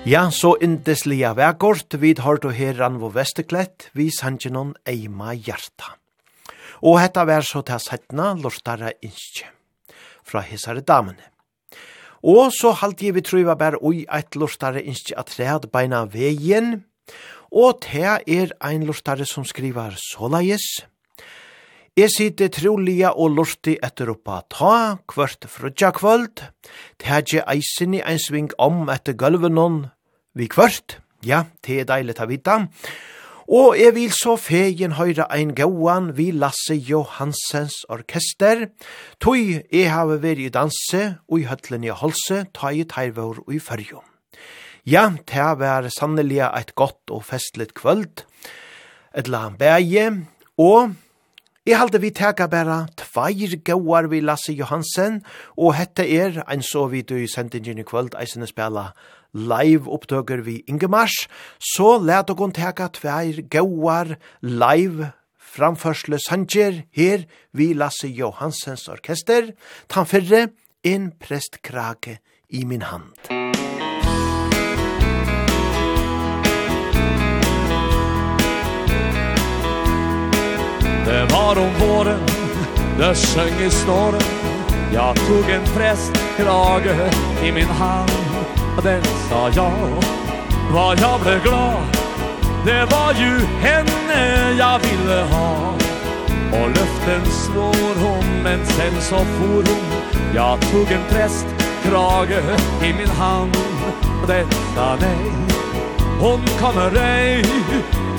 Ja, så
indeslige vekkort, vi har du herran vår vesteklett, vi sangenon eima hjarta. Og hetta vær så til settna, lortare innskje, fra hessare damene. Og så halte jeg vi truva bær ui eit lortare innskje at red beina veien, og te er ein lortare som skriver såleis. Jeg sitter trolige og lorti etter oppa ta, kvart frutja kvöld, teg eisen i ein sving om etter gulvenon, vi kvart. Ja, det er deilig å vite. Og jeg vil så fegen høyre ein gåan vi Lasse Johansens orkester, tog jeg har vært i danse og i høtlen i holse, ta i teirvår og i fyrjo. Ja, det var sannelig et godt og festligt kvöld, et la bæge, og Jeg halde vi teka bæra tveir gauar vi Lasse Johansen, og hette er, ein så vidt du i sendingen i kvöld, eisene spela live opptøker vi Ingemars, så let dere teka tveir gauar live framførsle sanger her vi Lasse Johansens orkester, tan fyrre en prestkrake i min hand.
Det var om våren, det sjöng i snåren, jag tog en prästkrage i min hand den sa jag Vad jag blev glad. Det var ju henne jag ville ha. Och löften slår hon Men sen så for hon Jag tog en präst Krage i min hand. Detta nej Hon kommer ej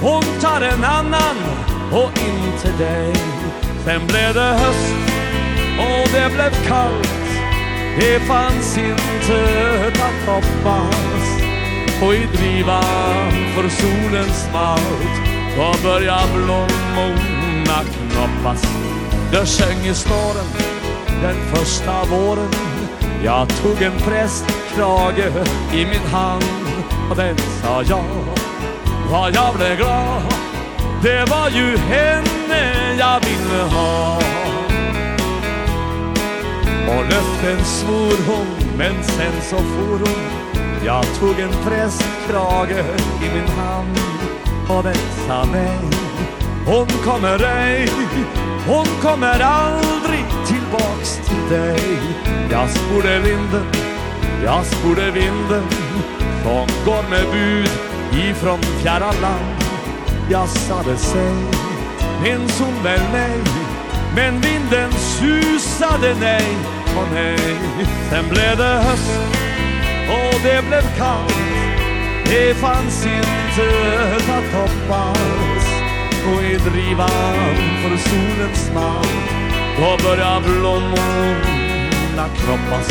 Hon tar en annan Och inte dig Sen blev det höst Och det blev kallt Det fanns inte att hoppas Och i drivan för solens malt Då börjar blommorna knoppas. Där sjöng i snåren den första våren. Jag tog en prästkrage i min hand. Och den sa jag Vad jag blev glad. Det var ju henne jag ville ha. Och löften svor hon, men sen så for hon. Jag tog en prästkrage i min hand. Och sa mig. Hon kommer ej, hon kommer aldrig tillbaks till dig. Jag sporde vinden, jag sporde vinden. Som går med bud ifrån fjärran land. Jag sade sig, minns hon väl mig. Men vinden susade nej på nej Sen blev det höst och det blev kallt. Det fanns inte att hoppas Och i drivan för solens namn Då började blommorna kroppas.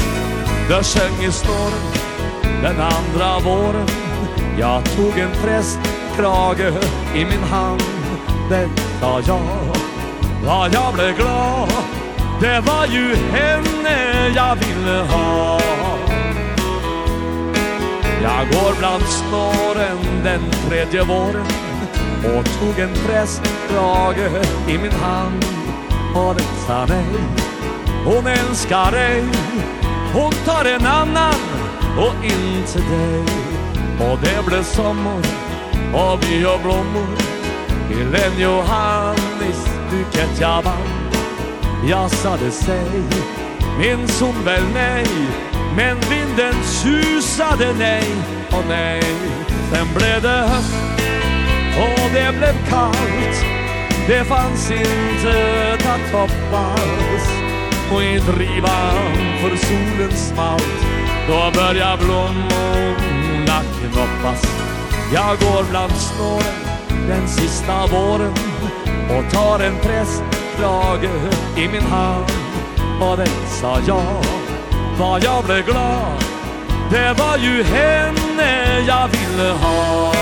Jag sjöng i storm den andra våren. Jag tog en prästkrage i min hand. Den sa jag, la jag blev glad. Det var ju henne jag ville ha. Jag går bland snåren den tredje våren Och tog en prästdrage i min hand. Alexa nej Hon älskar dig. Hon tar en annan och inte dig. Och det blev sommar och vi har blommor. Till en Johannes buket jag vann. Jag sade sig Minns hon väl nej Men vinden susade nej och nej Sen blev det höst Och det blev kallt Det fanns inte att hoppas Och i drivan för solen smalt. Då börjar blommorna knoppas Jag går bland snåren Den sista våren Och tar en präst flagga i min hand Och den sa jag, vad jag blev glad Det var ju henne jag ville ha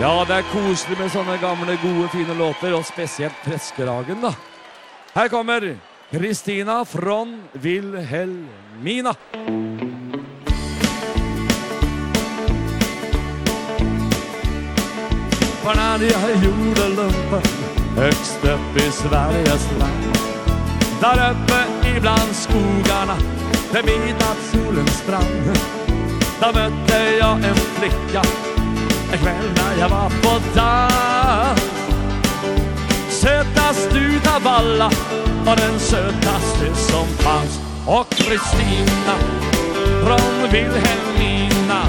Ja, det er koselig med sånne gamle, gode, fine låter, og spesielt Preskeragen, da. Her kommer Kristina från Vilhelmina. Musik när jag gjorde lumpen Högst upp i Sveriges land. Där uppe ibland skogarna Vid midnattssolens sprang Där mötte jag en flicka En kväll när jag var på dans. Sötast utav alla Var den sötaste som fanns. Och Kristina Från Vilhelmina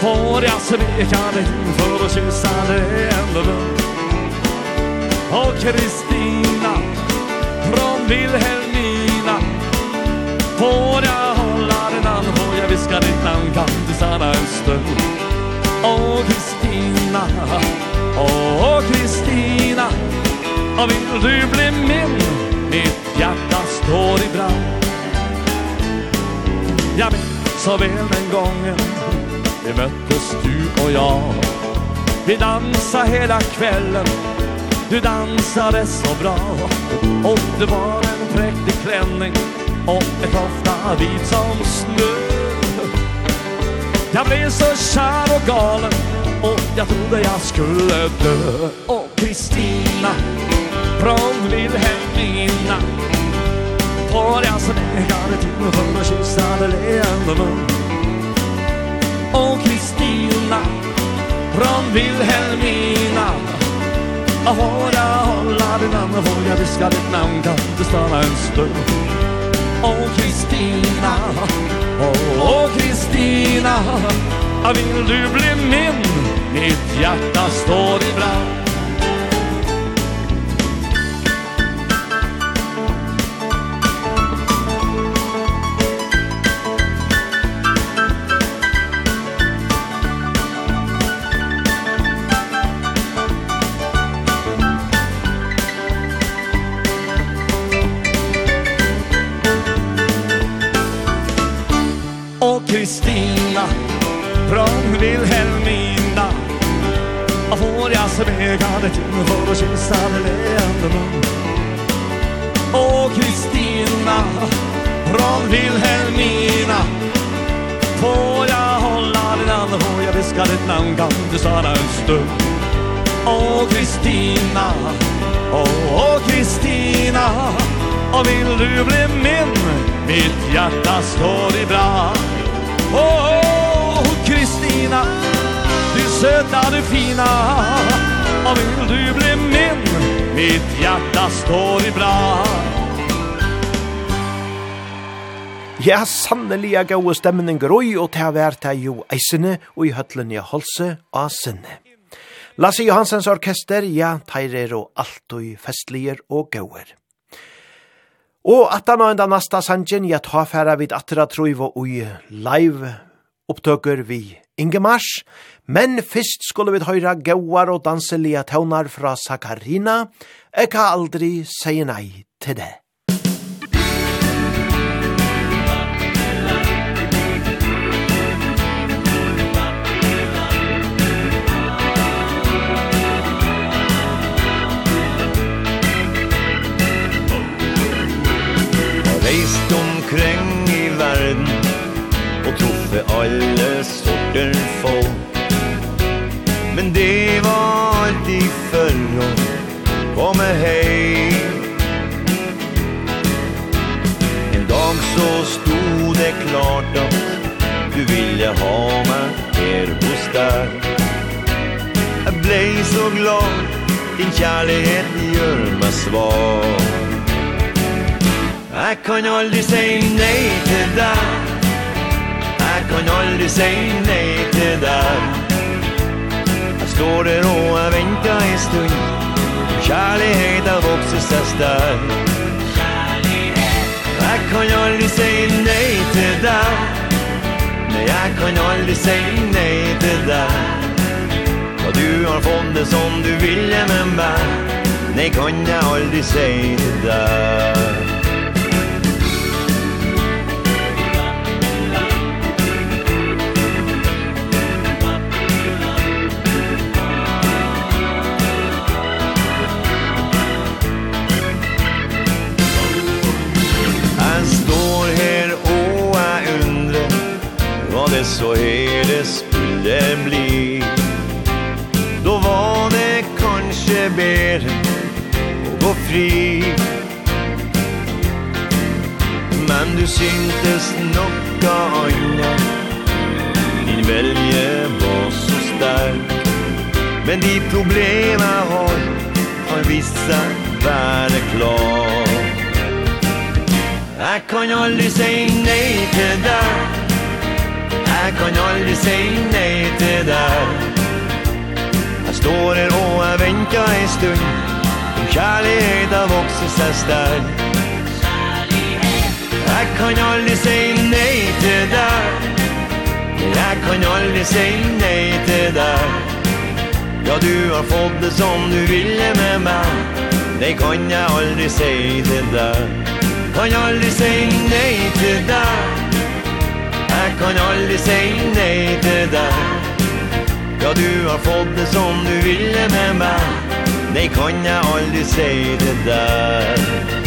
Får jag sveka dig för att kyssa dig ändå Och Kristina från Vilhelmina Får jag hålla din hand, får jag viska ditt namn Kan du stanna en stund? Åh Kristina, åh Kristina Och vill du bli min, mitt hjärta står i brand. Jag minns så väl den gången. Vi möttes du och jag. Vi dansade hela kvällen. Du dansade så bra. Och det var en präktig klänning. Och ett ofta vit som snö. Jag blev så kär och galen. Och jag trodde jag skulle dö. Och Kristina Från Vilhelmina Får jag så dig till. För att kyssa dig leende mun och Kristina från Vilhelmina. Jag vågar hålla ditt namn och vågar viska ditt namn Kan du stanna en stund. Och Kristina Åh Kristina Vill du bli min? Mitt hjärta står i brand. hade tur för att kyssa den enda mun. Och Kristina från Vilhelmina Får jag hålla din hand och jag viskar ditt namn? Kan du stanna en stund? Åh Kristina Åh, Kristina Och vill du bli min? Mitt hjärta står i brand. Åh, Kristina Du söta, du fina. Mamma vill du bli min Mitt hjärta står i brand
Ja, sannelig er gode stemmen grøy, og til å være jo eisene, og i høtlen i holse av sinne. Lasse Johansens orkester, ja, teirer og alt og festliger og gøyer. Og at han og enda nasta sangen, ja, ta færa vid atra truiv og ui live opptøkker vi Inge Mars, Men fyrst skulle vi høyra gauar og danselige tøvnar fra Sakarina. Eka aldri sier nei til det.
Reist omkring i verden Og troffe alle sorter folk Men det var alltid å komme hej En dag så stod det klart at Du ville ha meg her hos deg. Jeg blev så glad Din kjærlighet gjør meg svag. Jeg kan aldri si nei til deg. Jeg kan aldrig säga nej till dig står der og jeg venter en stund. Kjærlighet har vokset seg sterk Jeg kan aldri si nei til deg Nei, jeg kan aldri si nei til deg Og du har fått det som du ville med meg Nei, kan jeg aldri si til deg det så hedes skulle bli Då var det kanskje bedre å gå fri. Men du syntes nokka anna Din velje var så sterk. Men de problema har Har vist seg være klar. Jeg kan aldri si nei til deg. Jeg kan aldri si nei til deg. Jeg står her og jeg venter en stund. Min kjærlighet har vokset seg sterk. Jeg kan aldri si nei til deg. Jeg kan aldri si nei til deg. Ja, du har fått det som du ville med meg. Det kan jeg aldri si til deg. Kan aldri si nei til deg. Jeg kan aldri si nei til deg Ja, du har fått det som du ville med meg Nei, kan jeg aldri si til deg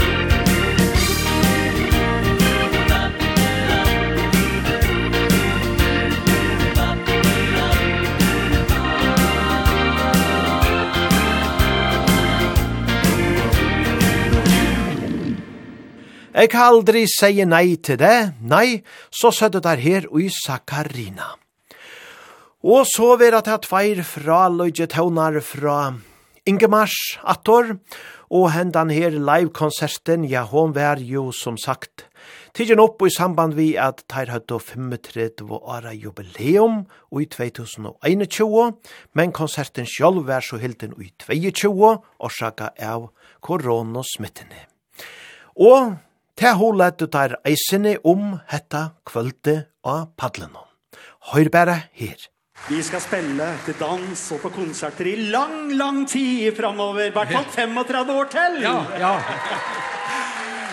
Eg aldri seie nei til det, nei, så sødde der her i Sakarina. Og så vera det at tveir fra Løyge Tøvnar fra Ingemars Attor, og hendan her live-konserten, ja, hon var jo som sagt tidjen opp i samband vi at teir høyde 35 åra jubileum i 2021, men konserten sjálf var så hilden i 22, årsaka av koronasmittene. Og Te holet du tar eisene om hetta kvölde av padlen. Høyr bare her.
Vi skal spille til dans og på konserter i lang, lang tid framover. Hvert fall 35 år til.
Ja, ja.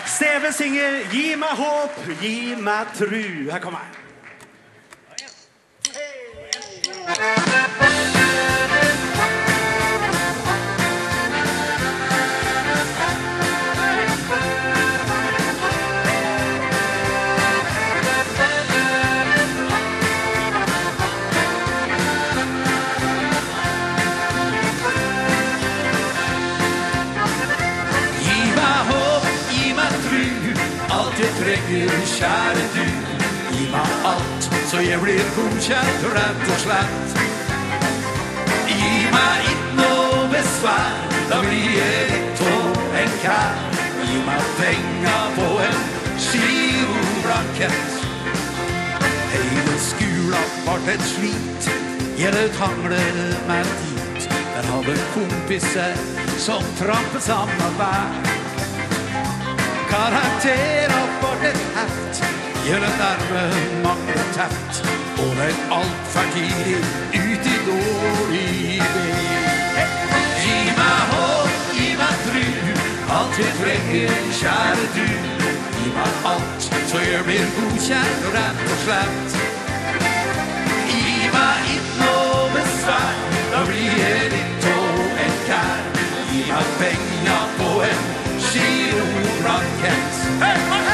Steve synger «Gi meg håp, gi meg tru». Her kommer jeg.
Hey! min kjære du Gi meg alt, så jeg blir godkjent rett og slett Gi meg ikke noe besvær, da blir jeg litt og en kær Gi meg penger på en skivbrakett Hele skula vart et slit, Jeg gjelder tangler meg dit. Der hadde kompiser som trampet samme vær karakterer og for et heft Gjør det arme mange teft Og det er alt for tidlig ut i dårlig vei. Gi meg håp, gi meg tru Alt jeg trenger, kjære du. Gi meg alt, så jeg blir godkjent og rett og slett. Gi meg ikke noe besvær Da blir jeg ditt og en kær. Gi meg penger på en she who broadcasts. Hey, my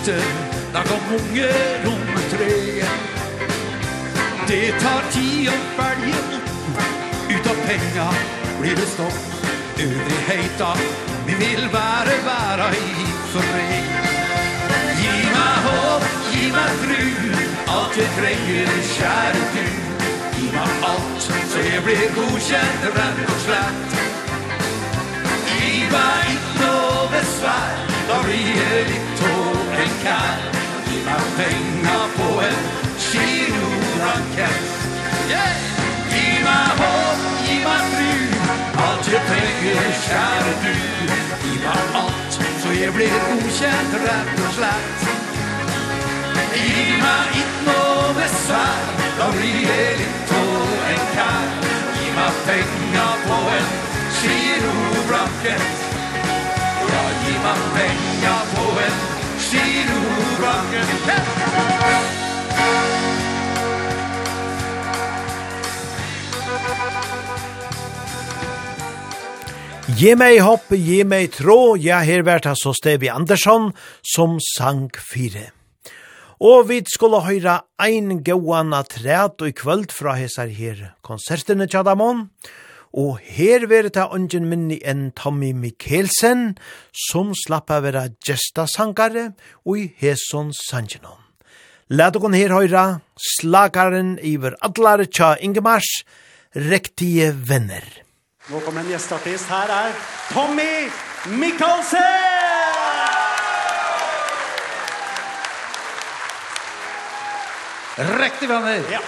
inte när de ånger om tre. Det tar tid å om Ut av penga blir det stopp. Øvrig heita Vi vil være, være i fri. Håp, gi meg fru. Alt jeg trenger, kjære du Gi meg alt, så jeg blir godkjent Rett og slett var ikke noe svær Da blir det litt tål en kær Gi meg penger på en kilorakett yeah! Gi meg håp, gi meg tru Alt jeg trenger, kjære du. Gi meg alt, så jeg blir godkjent rett og slett. Gi meg ikke noe besvær Da blir jeg litt tål en kær Gi meg penger på en Girobracket Ja, gi meg penger på en Girobracket
Gi meg hopp, gi meg tro, ja, her vært altså Stevi Andersson som sang fire. Og vi skulle høyra ein gauan træt og i kvöld fra hesar her konsertene tjadamon. Og og her veri ta ungen minni enn Tommy Mikkelsen, som slappa vera gesta sangare og i heson sangenom. Lad okon her høyra, slagaren iver adlare tja Ingemars, rektige venner.
Nå kommer en gjestartist, her er Tommy Mikkelsen!
Riktig venner!
Ja.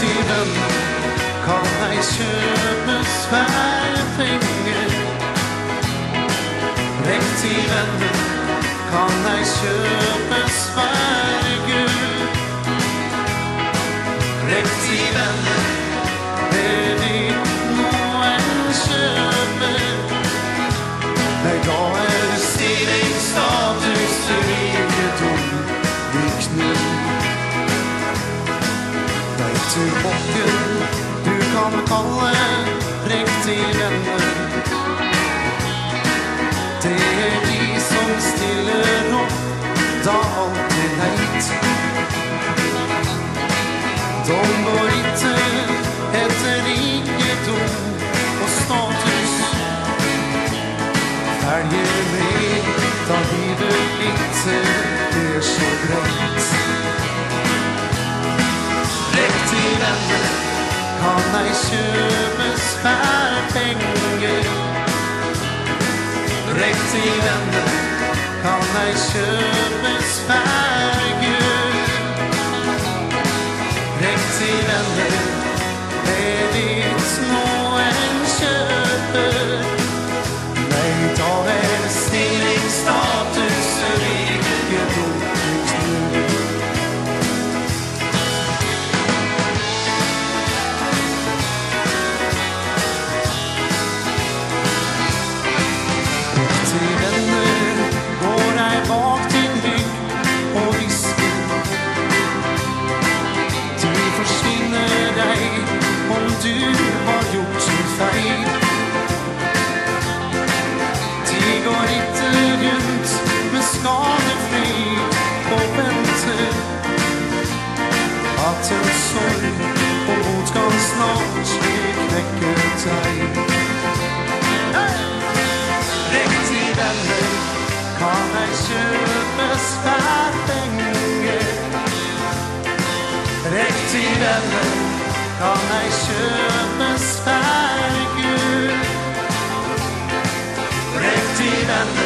tiden Kom deg kjøpes hver penge Rekk tiden. Kom deg kjøpes til bokken
Du kan kalle riktig venner Det er de som stiller opp Da alt er leit. De går ikke etter rikedom og status. Ferger med da livet ikke er så greit. venner Kom deg kjøpes hver penger Rekk til venner Kom deg kjøpes hver gud Rekk til venner Det er ditt nå en kjøp sein Ring sie Wellen, komm ein schönes Verdenken Ring sie Wellen, komm ein schönes Verdenken
Ring sie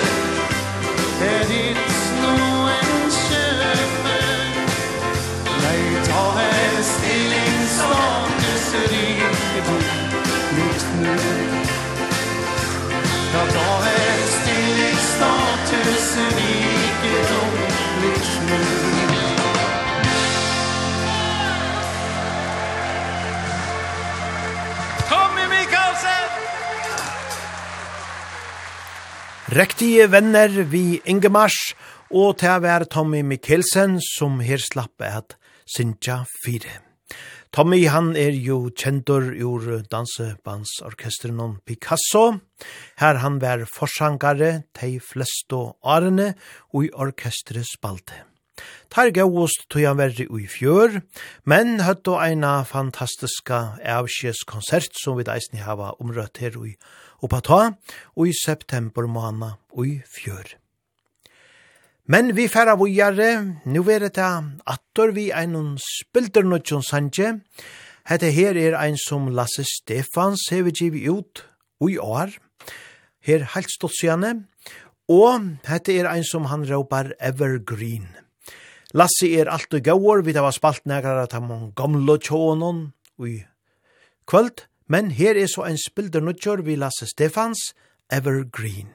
Rektige venner vi Ingemars, og til å Tommy Mikkelsen som her slapp at Sintja 4. Tommy han er jo kjentor ur dansebandsorkesteren Picasso. Her han var forsangare flest og årene og i orkestret spalte. Tar gauost tog han verri ui fjør, men høtt og eina fantastiska avskjes konsert som vi deisni hava omrøtt her ui fjør og på ta, og i september måned og i fjør. Men vi færa vujare, nu er det attor vi ein spilder nudjon sanje. Hette her er ein som Lasse Stefans hever givi ut ui år. Her heilt ståtsjane. Og hette er ein som han råpar Evergreen. Lasse er alt og gauar, vi da var spalt negrar at han gamla tjånon ui kvöld men her er så en spilder nødgjør vi Lasse Stefans Evergreen.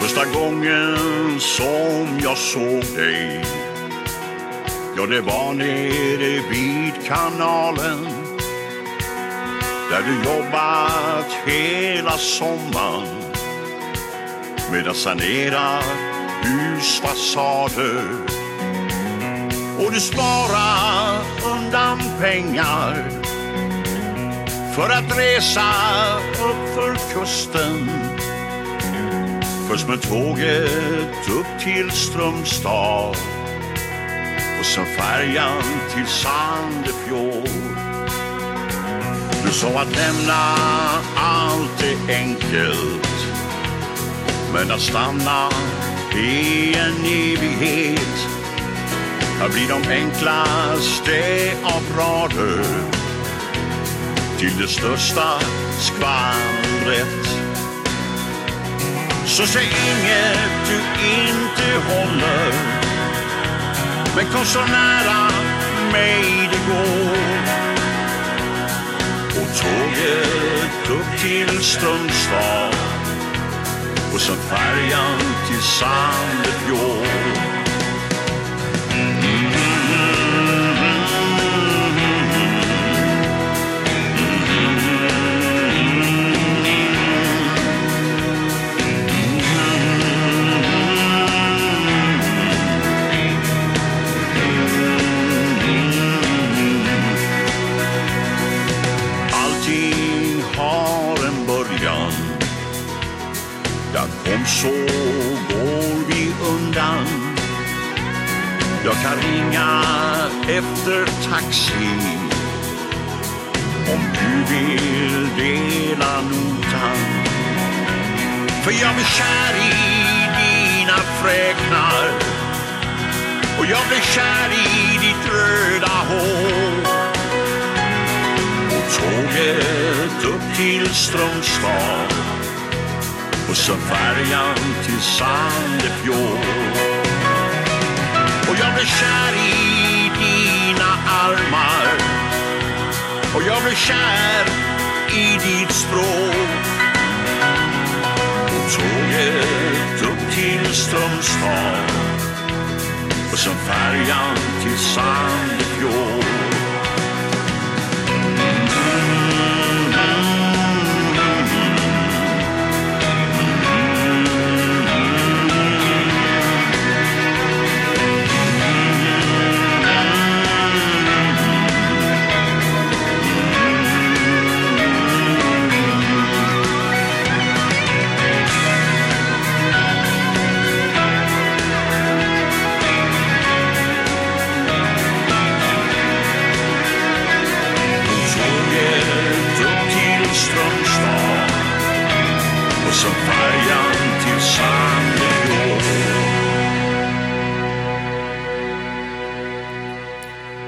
Första gången som jag såg dig Ja, det var nere vid kanalen Där du jobbat hela sommaren Med att sanera husfasader Och du sparar undan pengar För att resa upp för kusten. Först med tåget upp till Strömstad Och sen färjan till Sandefjord. Du sa att lämna allt är enkelt Men att stanna i en evighet. Här blir de enklaste avrader Till det största skvallret. Så säg inget du inte håller Men kom så nära mig det går. Och tåget upp till Strömstad Och sen färjan till Sandefjord. så går vi undan. Jag kan ringa efter taxi. Om du vill dela notan. För jag blir kär i dina fräknar. Och jag blir kär i ditt röda hår. Och tåget upp till Strömstad. Och så färjan till Sandefjord. Och jag blir kär i dina armar. Och jag blir kär i ditt språk. Och tåget upp till Strömstad. Och så färjan till Sandefjord.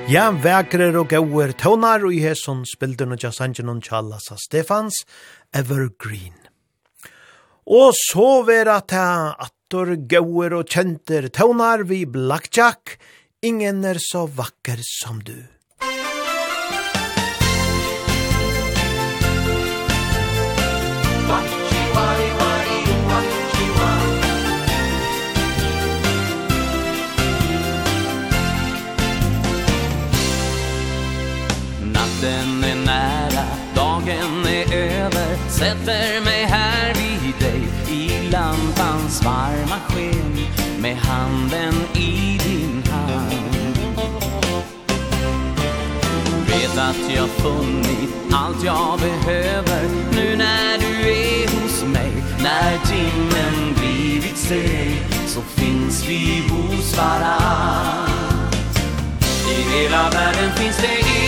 Ja, vekrer og gauer tøvnar og i hesson spilder og jasangen og tjallasa Stefans Evergreen. Og så vera ta attor gauer og kjenter tøvnar vi Blackjack, ingen er så vakker som du.
sätter mig här vid dig I lampans varma sken Med handen i din hand. Vet att jag funnit allt jag behöver Nu när du är hos mig. När timmen blivit seg Så finns vi hos varann. I hela världen finns det ingen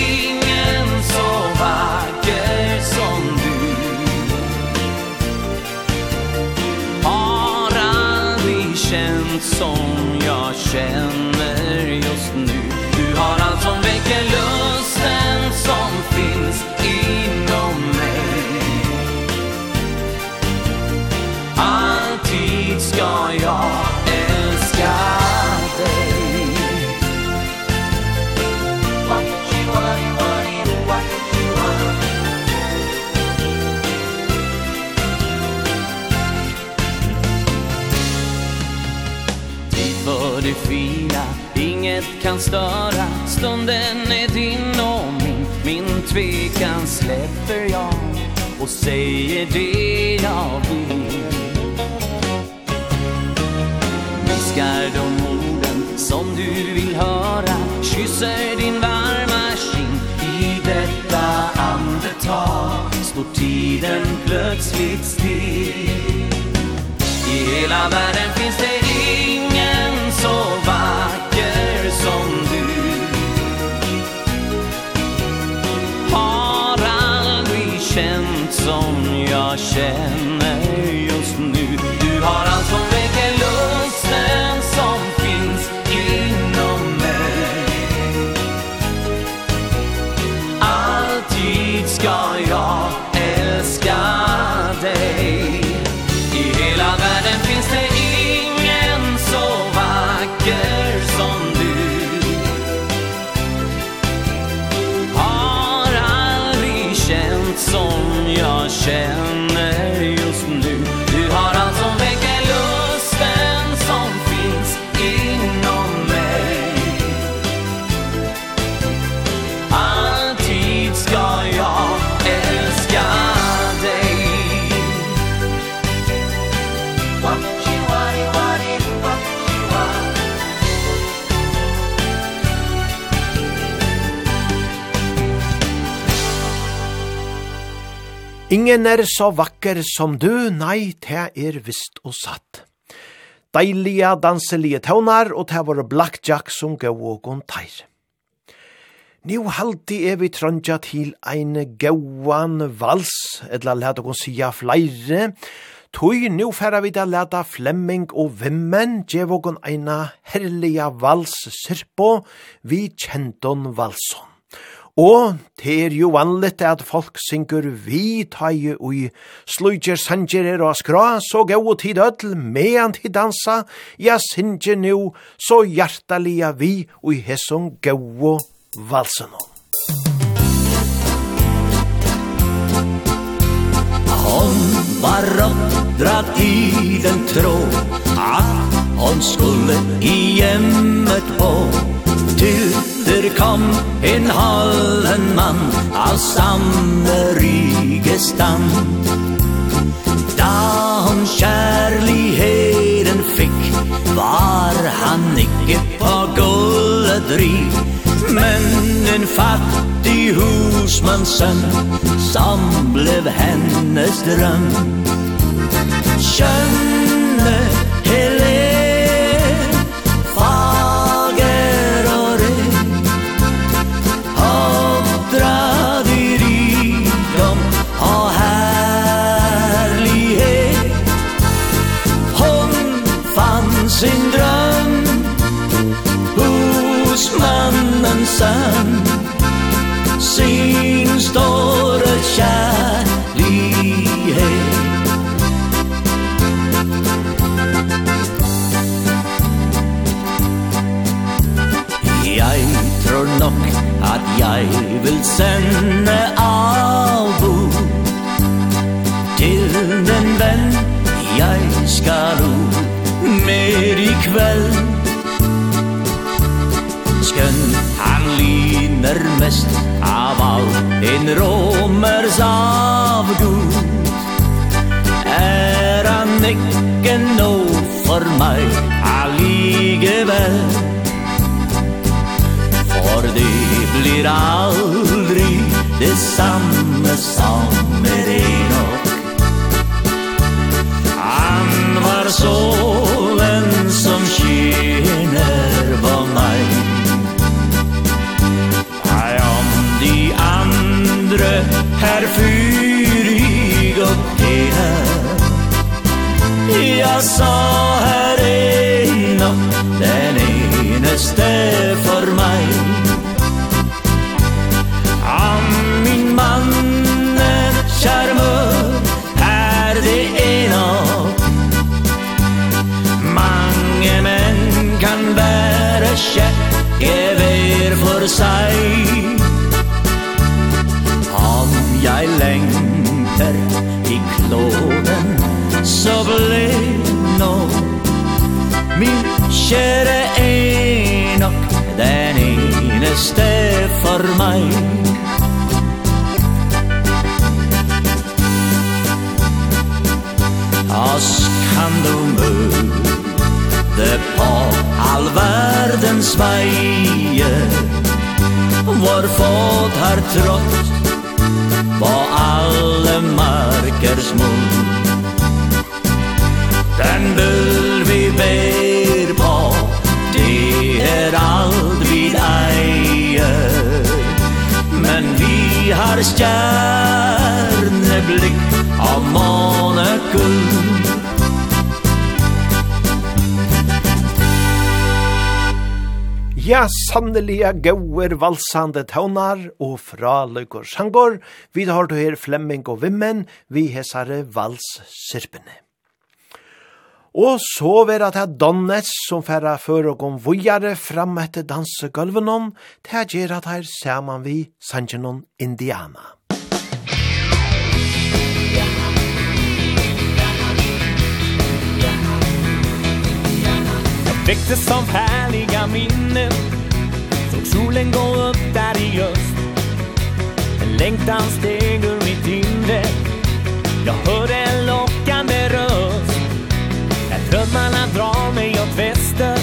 som jag känner. det fina Inget kan störa. Stunden är din och min. Min tvekan släpper jag Och säger det jag vill. Viskar de orden som du vill höra. Kysser din varma kind I detta andetag. Står tiden plötsligt still. I hela världen finns det ingen så vacker som du. Har aldrig känt som jag känner. Ingen
er så vakker som du, nei, te er vist og satt. Deilige danselige tøvnar, og te var blackjack som gav og gonteir. Nå haldi er vi trøndja til ein gauan vals, eller let okon sia flere, Tui, nu færa vi da leta Flemming og Vimmen gjev okon eina herliga vals sirpo vi kjenton valson. Og det er jo vanligt at folk syngur vi taie ui, slutjer sanger og skra, så gau tid ødel, meant tid dansa, ja synger nu, så hjertalia vi ui hesson gau valsen om.
Hon var oppdratt i den tråd, at hon skulle i hjemmet på, Tyder kom en halven mann av samme rygestand Da hon kjærligheten fikk var han ikke på gullet rik Men en fattig husmannsønn som blev hennes drøm. Skjønne jeg vil sende avbo Til den venn jeg skal ut Mer i kveld. Skønn han lyner mest av alt En romers avgud. Er han ikke nå for meg Allikevel? blir aldrig det samme som med Enoch Han var solen som skiner på mig Nei, om de andre här fyrig og pene Jag sa her Enoch den eneste for mig for seg. Om jeg lengter i kloden Så ble nå Min kjære Enoch Den eneste for meg. Oss kan du møte på all verdens veier. Vår fot har trått På alle markers mun. Den bull vi ber på Det er alt vi eier. Men vi har stjerneblikk Av månekull.
Ja, sannelige gauer valsande taunar og fraløyker sangor, vi har du her Flemming og Vimmen, vi hesare valssirpene. Og så vera det Donnes som færa før og gom vujare fram etter dansegulvenon, det gjer at her saman vi Sanjanon Indiana.
väcktes som härliga minnen. Såg solen gå upp där i öst. En längtan steg ur mitt inre. Jag hörde en lockande röst. När drömmarna drar mig åt väster.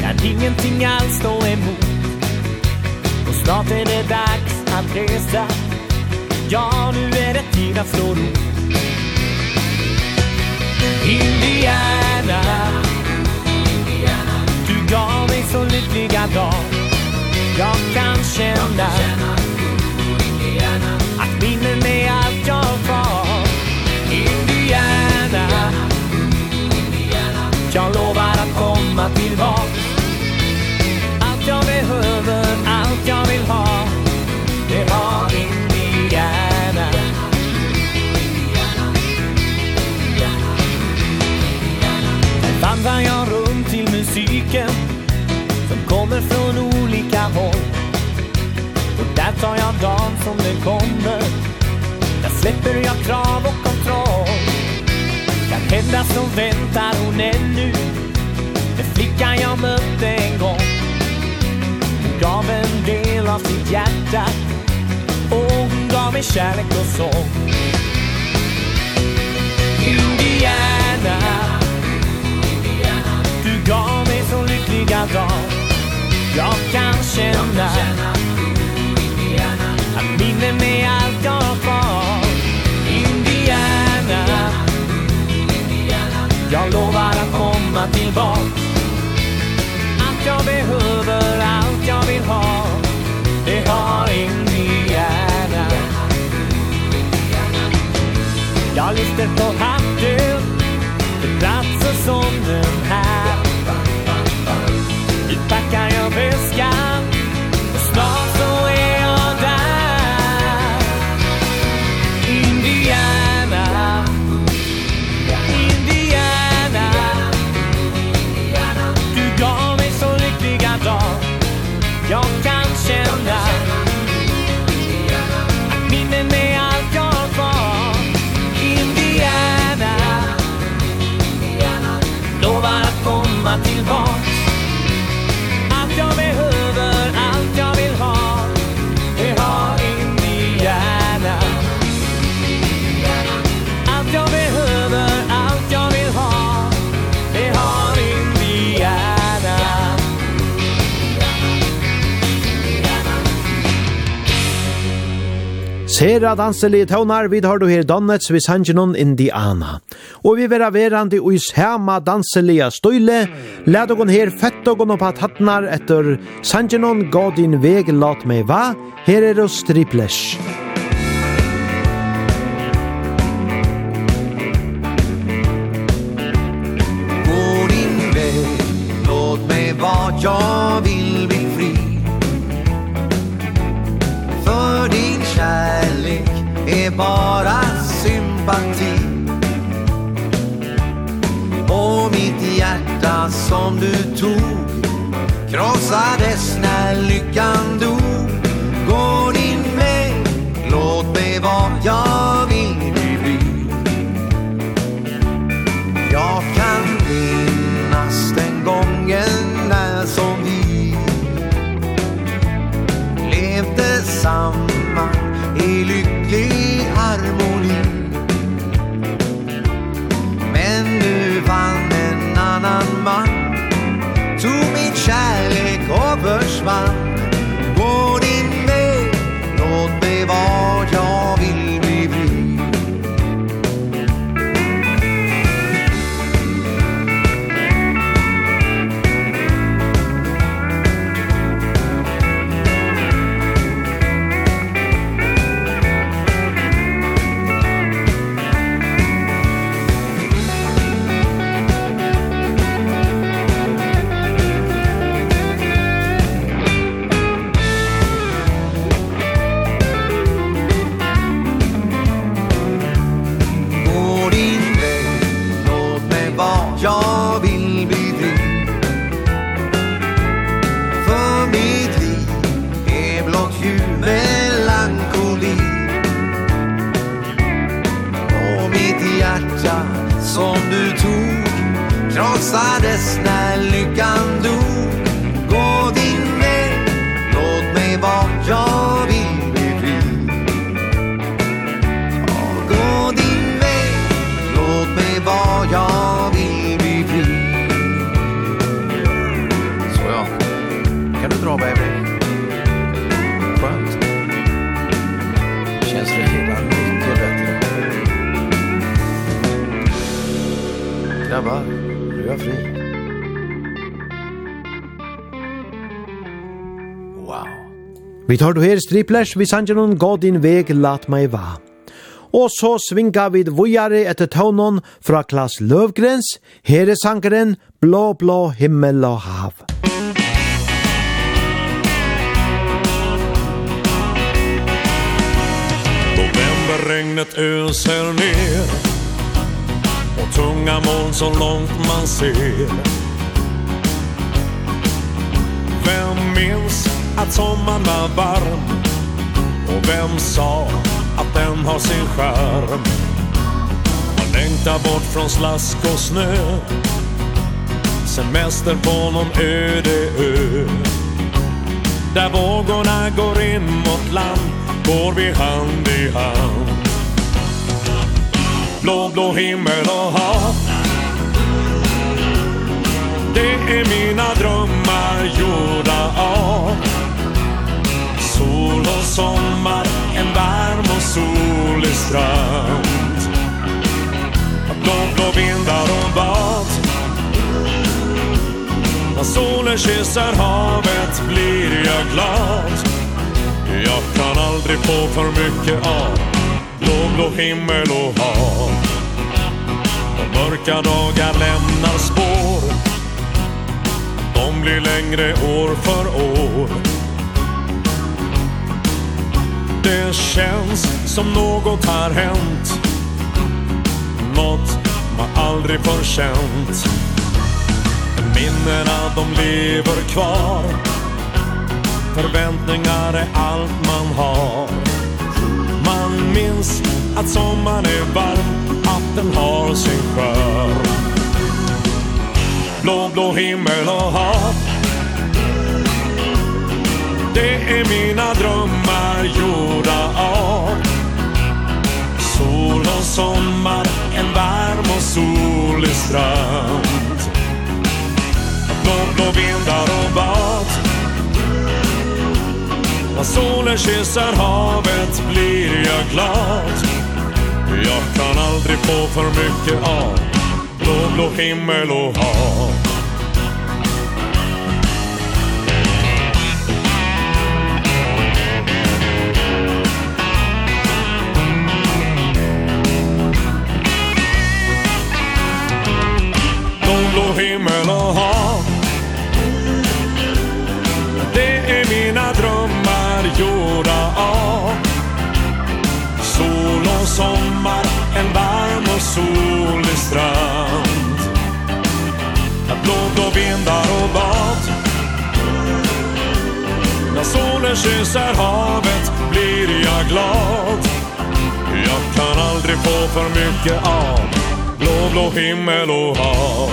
Kan ingenting alls stå emot. Och snart är det dags att resa. Ja, nu är det tid att slå ro Indiana gav mig så lyckliga dag. Jag kan känna Att minnen är allt jag var Indiana. Jag lovar att komma tillbaka Allt jag behöver, allt jag vill ha. kommer från olika håll. Och där tar jag dagen som den kommer. Där släpper jag krav och kontroll. Kan hända så väntar hon ännu. Den flickan jag mötte en gång. Hon gav en del av sitt hjärta. Och hon gav mig kärlek och sång Indiana. Indiana. Du gav mig så lyckliga dag Jag kan känna Att minnen är allt jag har kvar Indiana. Jag lovar att komma tillbaka. Allt jag behöver, allt jag vill ha Det har Indiana. Jag lyfter på hatt
Sera danselige tøvnar, vi har du her Donnets, vi sangenon Indiana. Og vi vera verandi og sama danselige støyle, lad ogon her fett ogon opp at hattnar etter sangenon, gå din veg, lat meg va, her er oss
triplesh. Musik Vi tar du her striplers, vi sanger noen gå din veg, lat meg va. Og så svinga vi vujare etter tånen fra Klas Løvgrens, her er sangeren Blå, blå himmel og hav.
Novemberregnet öser ner Och tunga moln så långt man ser Vem minns att sommaren var varm. Och vem sa att den har sin skärm? Man längtar bort från slask och snö. Semester på någon öde ö. Där vågorna går in mot land Går vi hand i hand. Blå, blå himmel och hav. Det är mina drömmar gjorda av och sommar En varm och solig strand. Blå, blå vindar och bad. När solen kysser havet blir jag glad. Jag kan aldrig få för mycket av Blå, blå himmel och hav. Och mörka dagar lämnar spår. De blir längre år för år. Det känns som något har hänt. Något man aldrig får känt. Minnena de lever kvar. Förväntningar är allt man har. Man minns att sommaren är varm Att den har sin skär Blå, blå himmel och hav. Det är mina drömmar gjorda av. Sol och sommar, en varm och solig strand. Blå, blå vindar och bad. När solen kysser havet blir jag glad. Jag kan aldrig få för mycket av. Blå, blå himmel och hav. strand. Blå, blod och vindar och bad När solen kysser havet blir jag glad. Jag kan aldrig få för mycket av Blå, blå himmel och hav.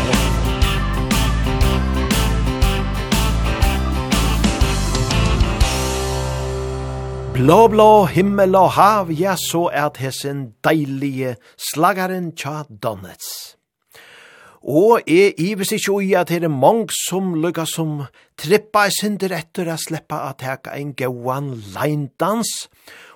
Blå, blå himmel og hav, ja, så er hessen deilige slagaren tja Donets. Og jeg ives ikke ui at det er mange som lukka som trippa i synder etter å sleppa at teka en gauan leindans,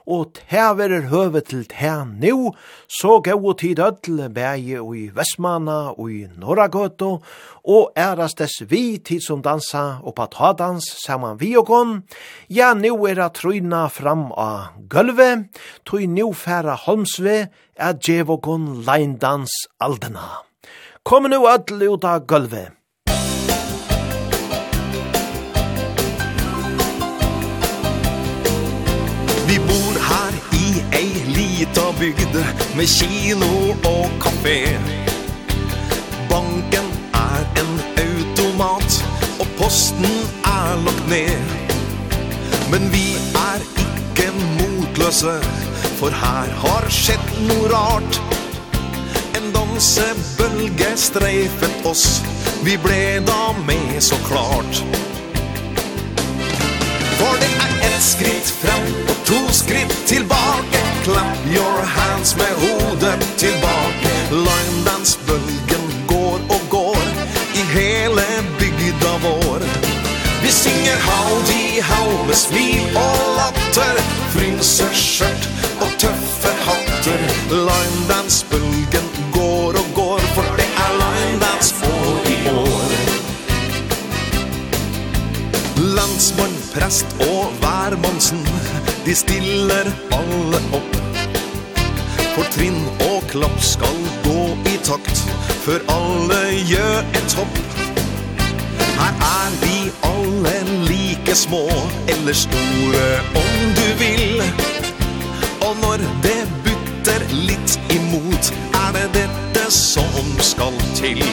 og tever høve til ta nu, så gau tid ødel bæge og i Vestmana og i Norragøto, og ærast dess vi tid som dansa og på tadans saman vi og kon, ja nu er a trøyna fram av gulve, tog nu færa Holmsve, er djev og djevokon leindans aldena. Kom nu ødel ut av gulve,
lita bygd med kino og kafé Banken er en automat og posten er lagt ned. Men vi er ikke motløse for her har skjedd noe rart. En dansebølge streifet oss. Vi ble da med så klart. For det er ett skritt fram og to skritt tilbake. Clap your hands med hodet tilbake. Løgndansbølgen går og går i hele bygda vår. Vi synger howdy how med smil og latter Frynser skjørt og tøffe hatter. Løgndansbølgen går og går For det er løgndans
for i år. Landsmann Prest og værmonsen De stiller alle opp. For trinn og klapp skal gå i takt Før alle gjør et hopp Her er vi alle like små Eller store om du vil. Og når det butter litt imot Er det dette som skal til.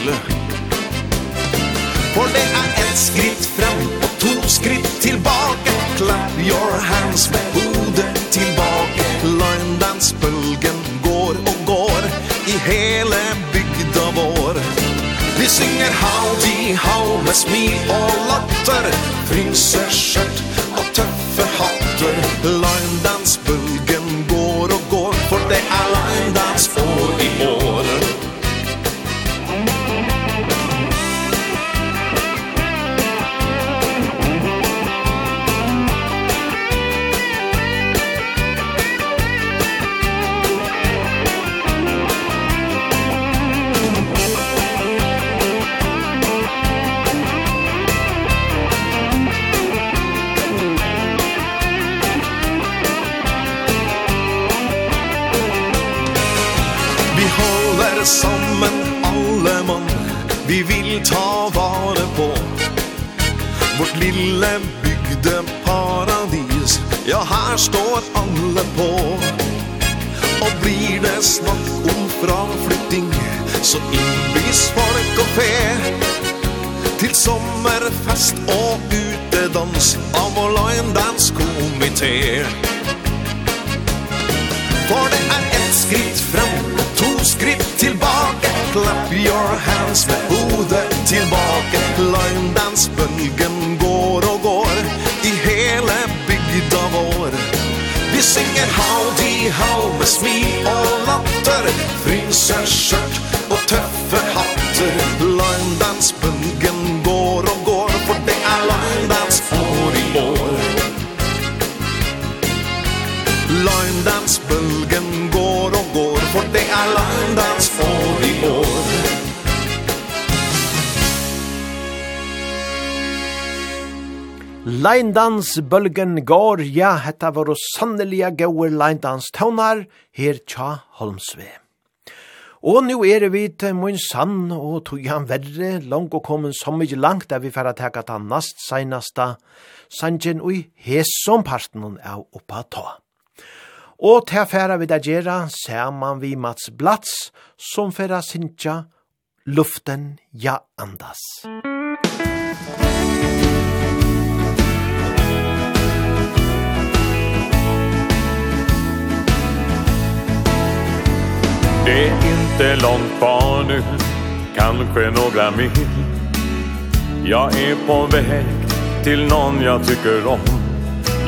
For det er et skritt frem Två skritt tillbaka Clap your hands med hodet tillbaka Løgndansbølgen går og går I hele bygda vår. Vi synger howdy how med smil og latter Frynser skjørt og tøffe hatter. Løgndansbølgen vi vill ta vare på Vårt lille bygdeparadis Ja, her står alle på. Og blir det snakk om fraflytting Så innbys folk og fe. Til sommerfest og utedans Av vår line dance komité. For det er ett skritt frem To skritt tilbake. Clap your hands med hodet tilbake. Løgndansbølgen går og går I hele bygda vår Vi synger howdy how med smil og latter Fryser skjørt og tøffe hatter. Løgndansbølgen går og går For det er løgndans år i år. Løgndansbølgen går og går For det er line
Leindans bølgen går, ja, hetta var og sannelige gauer leindans tøvnar, her tja Holmsve. Og nu er vi til mun sann og tog han verre, langt og kommen så mykje langt, der vi færa teka ta nast seinasta sanjen ui hesom parten av oppa ta. Og til færa vi da gjerra, man vi Mats Blats, som færa sinja luften ja andas.
Musik Det är inte långt kvar nu Kanske några mil. Jag är på väg till någon jag tycker om.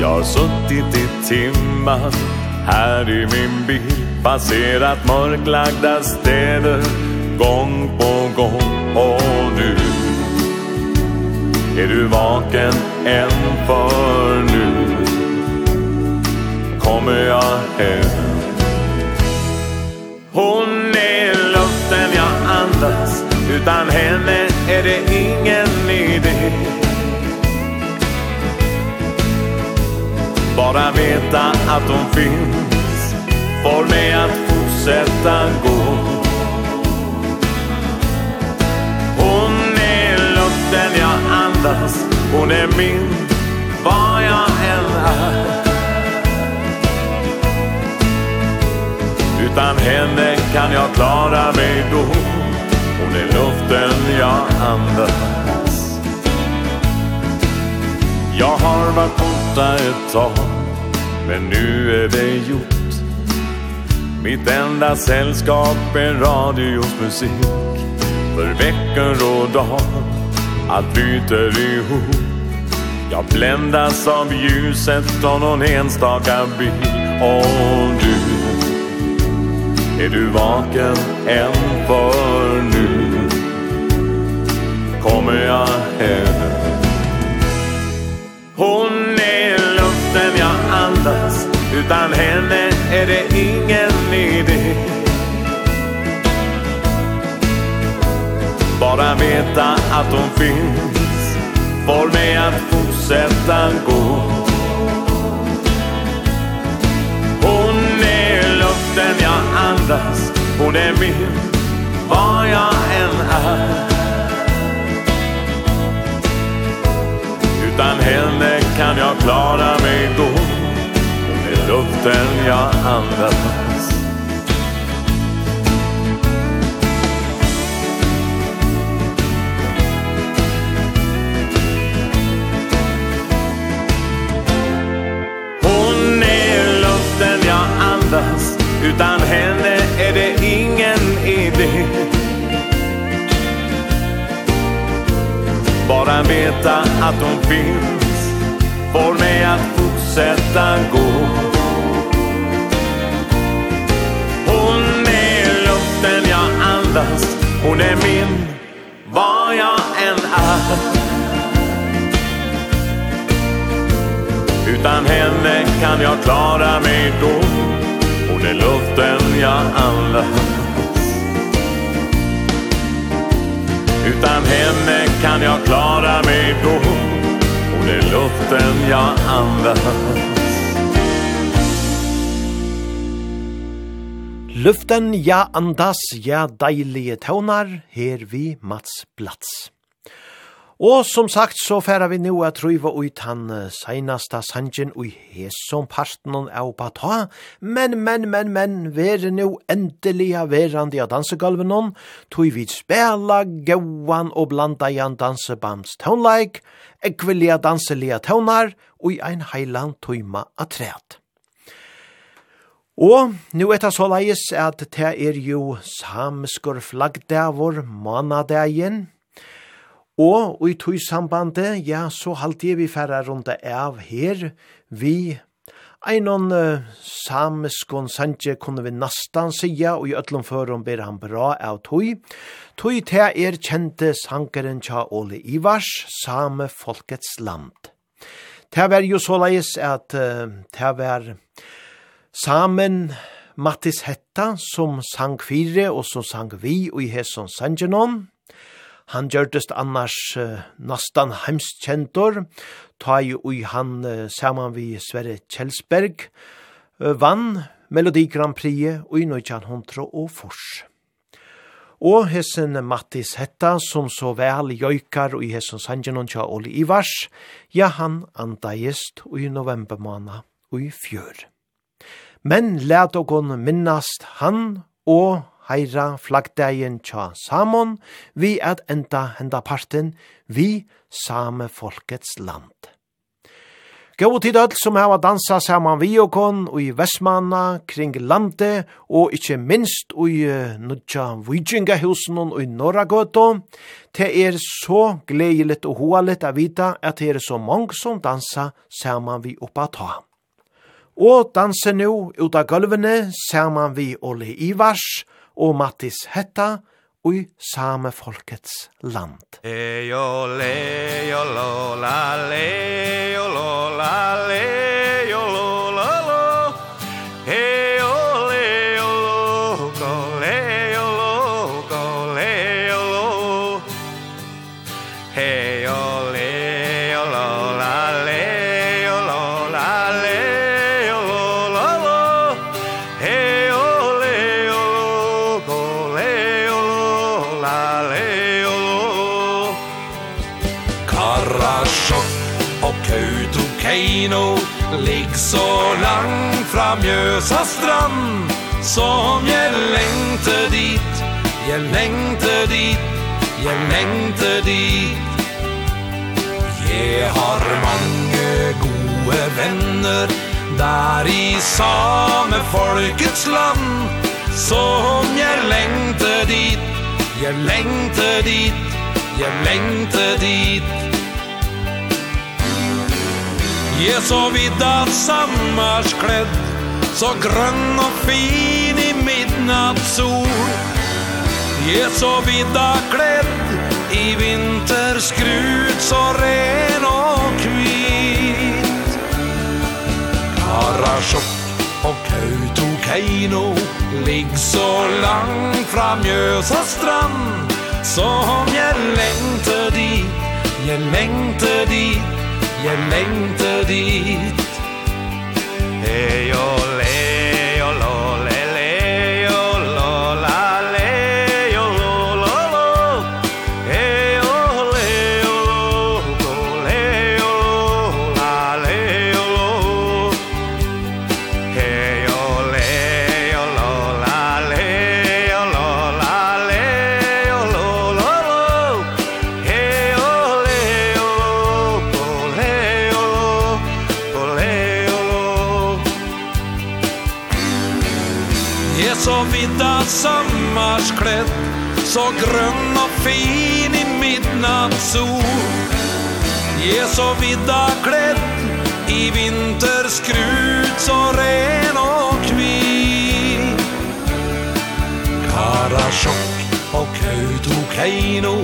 Jag har suttit i timmar här i min bil Passerat mörklagda städer gång på gång. Och nu är du vaken än för nu. Kommer jag hem? Hon är luften jag andas. Utan henne är det ingen idé. Bara veta att hon finns. Får mig att fortsätta gå. Hon är luften jag andas. Hon är min, vad jag än är. Utan henne kan jag klara mig då. Hon är luften jag andas. Jag har varit borta ett tag Men nu är det gjort. Mitt enda sällskap är radios musik. För veckor och dagar Allt bryter ihop. Jag bländas av ljuset av någon enstaka bil. Och du Är du vaken än för nu? Kommer jag hem? Hon är luften jag andas. Utan henne är det ingen idé Bara veta att hon finns. Får mig att fortsätta gå. Hon andas Hon är min Var jag än är. Utan henne kan jag klara mig då. Hon är luften jag andas. Hon är luften jag andas. Utan henne är det ingen idé. Bara veta att hon finns Får mig att fortsätta gå. Hon är luften jag andas Hon är min Var jag än är. Utan henne kan jag klara mig då ord luften jag andas Utan henne kan jag klara mig då. Och det är luften jag andas
Luften, ja, andas, ja, deilige tøvnar, her vi Mats Blats. Og som sagt så færa vi nu at truiva ut han seinasta sangen ui hesom parten av bata, men, men, men, men, vere nu endeliga verandi av dansegalven tui vi spela gauan og blanda i en dansebams tøvnleik, ekvelia danselia tøvnar, ui ein heilan tuima treat. Og nu er det så leis at det er jo samskur flaggdavor manadagin, Og i tog sambandet, ja, så halte jeg vi færre rundt av her, vi Einon uh, samiskon sanje kunne vi nastan sija, og i ötlom förum ber han bra av tui. Tui te er kjente sankeren tja Ole Ivars, same folkets land. Det var jo såleis at uh, det var samen Mattis Hetta som sang fire og som sang vi og i hesson sanjenon. Han gjørtest annars uh, nastan heimskjentor, ta jo ui han uh, saman vi Sverre Kjelsberg, uh, vann Melodi Grand Prix ui nøytjan hundra og fors. Og hessen Mattis Hetta, som så vel jøykar og hessen Sanjanon tja Oli Ivars, ja han andagist ui november måned ui fjør. Men let okon minnast han og heira flaggdegin tja Samon vi at enda henda parten vi same folkets land. Gå tid öll som hava dansa saman vi og kon og i Vestmanna kring lande og ikkje minst og i Nudja Vujingahusen og i Norragøto. Det er så gleilet og hoaligt å vita at det er så mange som dansa saman vi oppa ta. Og danser nu ut av gulvene saman vi Ole Ivars og Mattis Hetta og i same folkets land.
Ejol, ejol, Mjøsa strand Som jeg lengte dit Jeg lengte dit Jeg lengte dit. Jeg har mange gode venner Der i same folkets land. Som jeg lengte dit Jeg lengte dit Jeg lengte dit. Jag så vidt av Så grønn og fin i midnattssol Jeg er så vidda kledd i vinterskrut Så ren og kvitt Karasjokk og Kautokeino Ligg så langt fra Mjøsa strand. Som jeg lengte dit Jeg lengte dit Jeg lengte dit. Jeg gjør Så grønn og fin i midnattssol Je så vidda kledd i vinterskrut Så ren og kvi Karasjokk og Kautokeino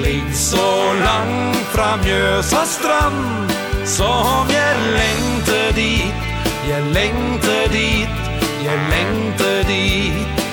Ligg så langt fra Mjøsa strand. Som jeg lengte dit Jeg lengte dit Jeg lengte dit.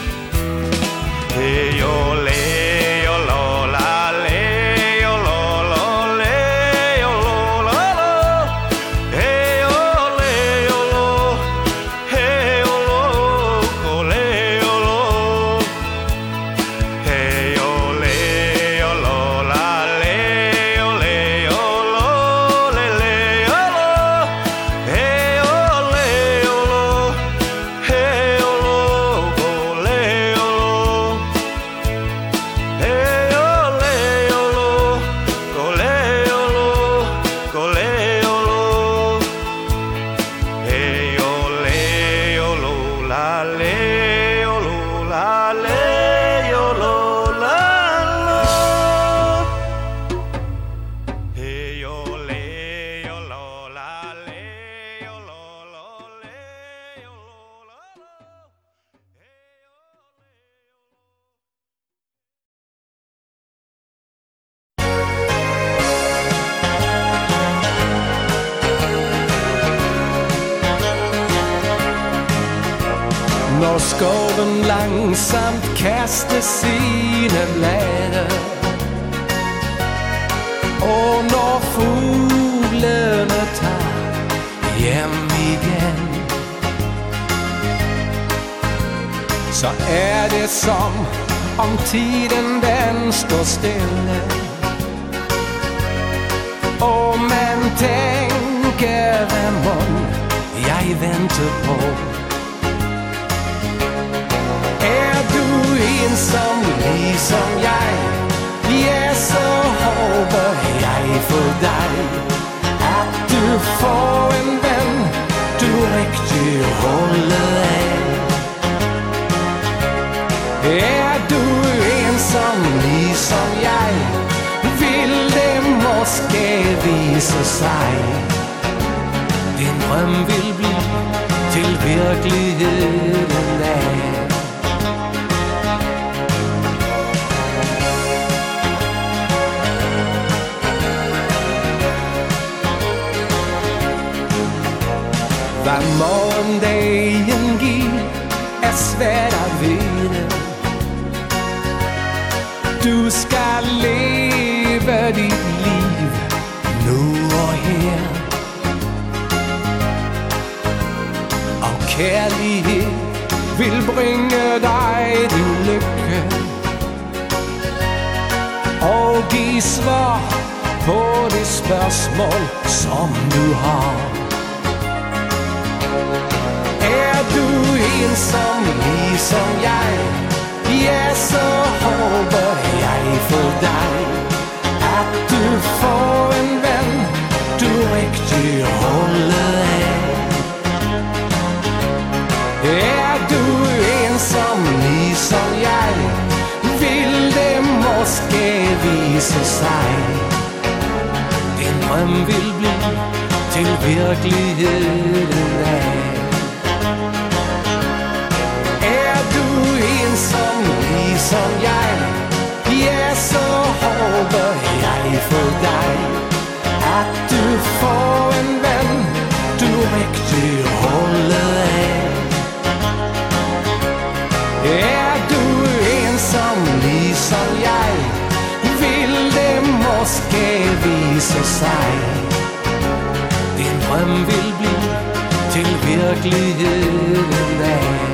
som jeg. Vi er så hårde jeg for deg. At du får en venn Du riktig holder en Er du ensom ni som jeg Vil det måske vise seg. Din drøm vil bli til virkeligheden af som jeg. De er så hårde jeg for deg. At du får en venn Du mektig holde deg. Er du ensam liksom jeg Vil det måske vise seg. Din drøm vil bli til virkelighed en
dag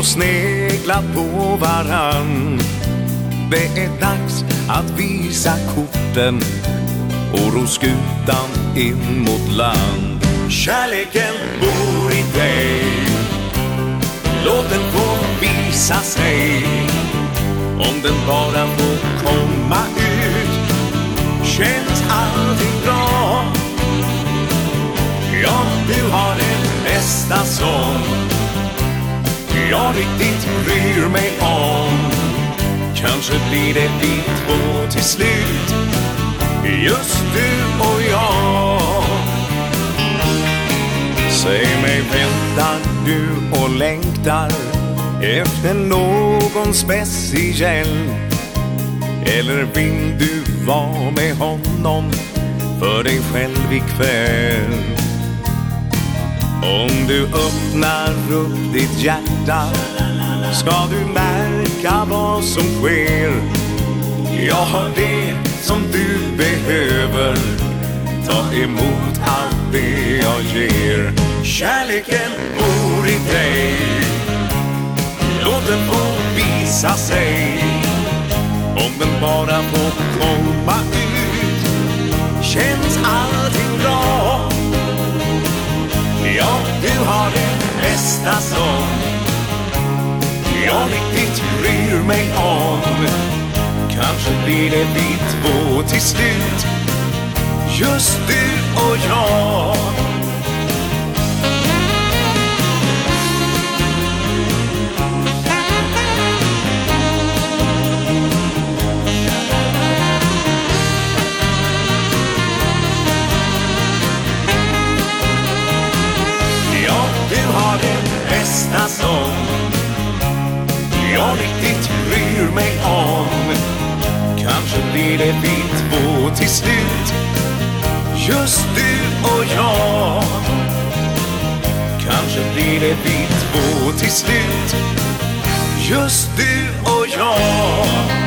och
sneglat på varann. Det är dags att visa korten Och ro skutan in mot land. Kärleken bor i dig. Låt den få visa sig. Om den bara får komma ut Känns allting bra. Ja, du har den bästa sång jag riktigt bryr mig om. Kanske blir det vi två till slut. Just du och jag. Säg mig väntar du och längtar Efter någon speciell? Eller vill du vara med honom För dig själv ikväll? Om du öppnar upp ditt hjärta hjärta. Ska du märka vad som sker? Jag har det som du behöver. Ta emot allt det jag ger. Kärleken bor i dig. Låt den få visa sig. Om den bara får komma ut Känns allting bra. Ja, du har det bästa som jag riktigt bryr mig om. Kanske blir det vi två till slut Just du och jag. Estas jag riktigt bryr mig om. Kanske blir det vi två till slut. Just du och jag. Kanske blir det vi två till slut. Just du och jag.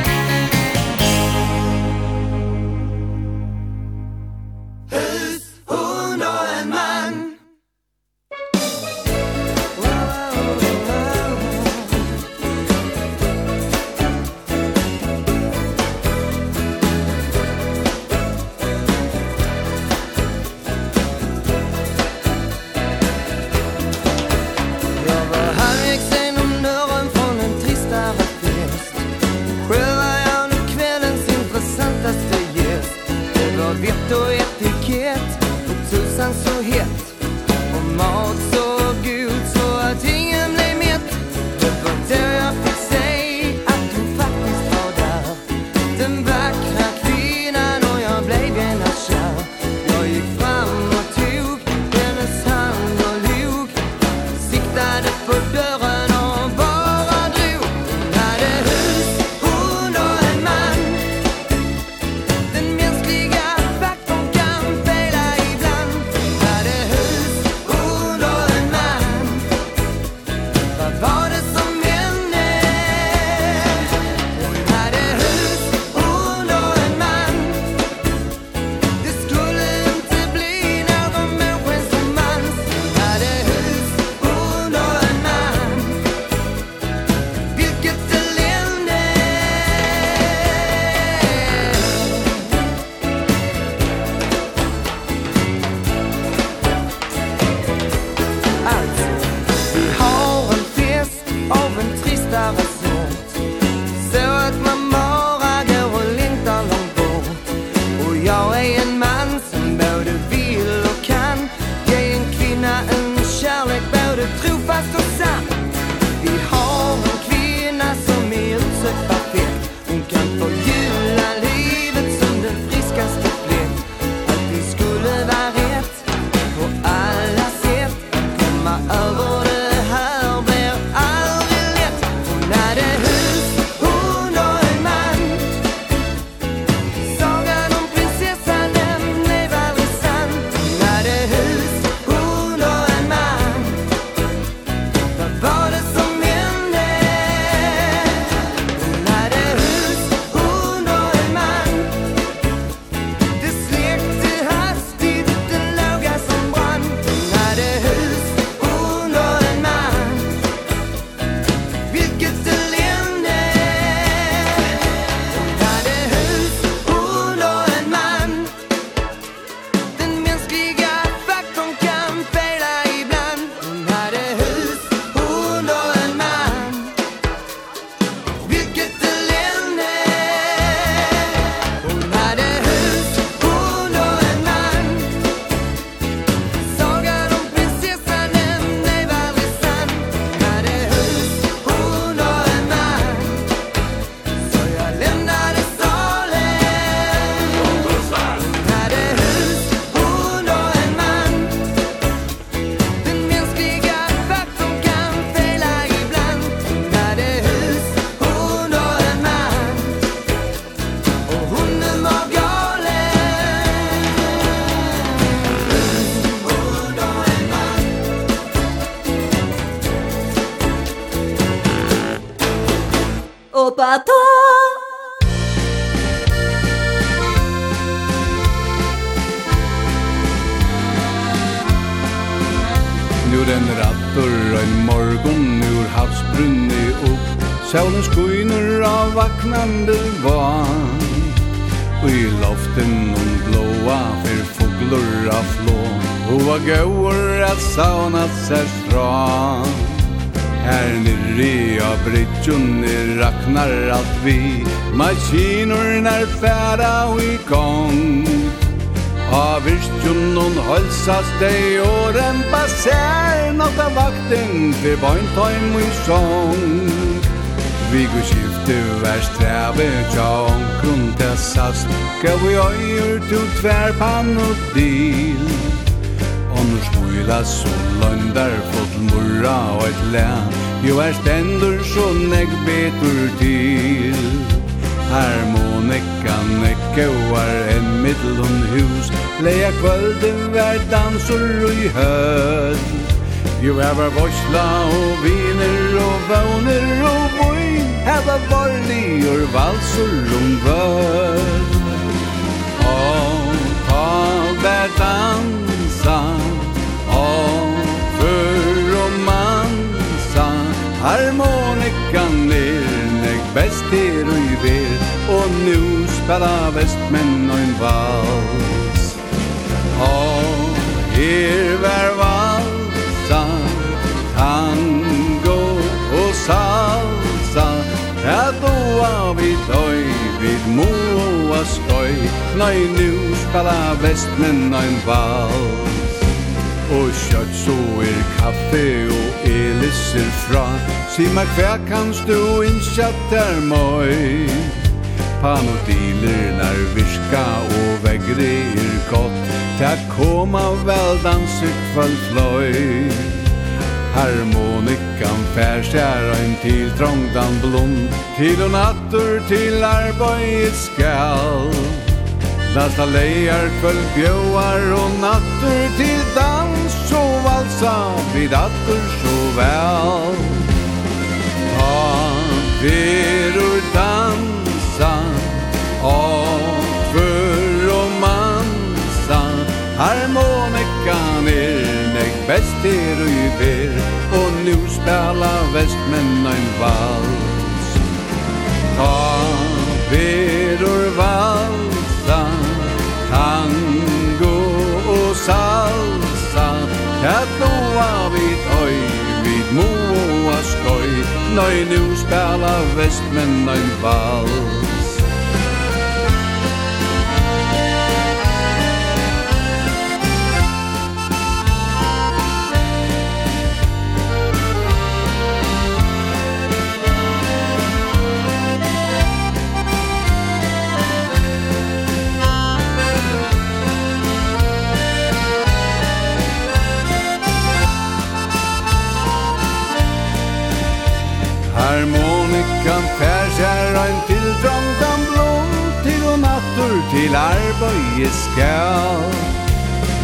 dei åren passer av vakten til vogntoim i sjong Vi går skifte vers treve tja omkron til sast Gav vi øyur til tverpan og dil. Og nu smula soløndar fått murra og et lær Jo er stendur så nek betur til. Harmonika nekkauar en middlun hus Leia kvölden vær dansur og i høll Jo, her var vorsla og viner og vøvner og boi Her var varlig og valsur om vøll Og tal vær dansa Og før og mansa Harmonikan er nek best her og i ver Og nu spela vestmenn og en vall Och er valsa Tango och salsa. Ja då vi tøy Vid moa skoj Nei, nu spela vest Men nøyn vals. Og kjøtt så er kaffe og elisser fra. Si meg hver kanst du innskjatt der møy? panodilernar virka og vegri er gott. Ta koma veldans kvöld fløy. Harmonikan fær skjær ein til trångdan blom Til og nattur til arbeid skal. Lasta leier kvöld bjóar og nattur til dans Så valsa vid attur så vel. Ta fyrir Harmonikan er nek best er i per Og nu spela vestmenn ein vals. Ta verur valsa Tango og salsa. Ta blåa vid oi vid moa skoj Nøy nu spela vestmenn ein vals. kan färsar en till drömdan blom Till och nattor till arböje skall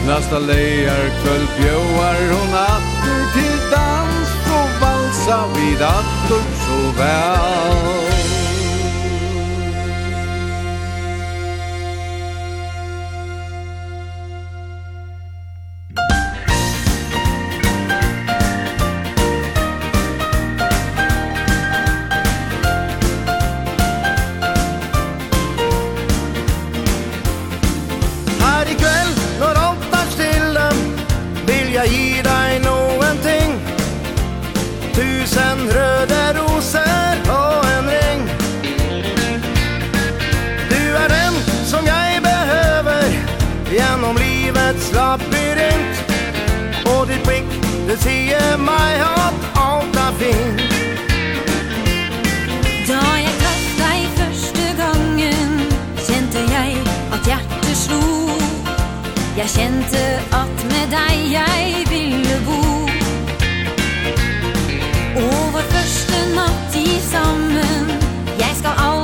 Nästa lejar kväll bjöar och nattor till dans og valsa vid attor så
väl vind.
Da jeg traff deg første gangen Kjente jeg at hjertet slo. Jeg kjente at med deg jeg ville bo. Og vår første natt i sammen Jeg skal aldri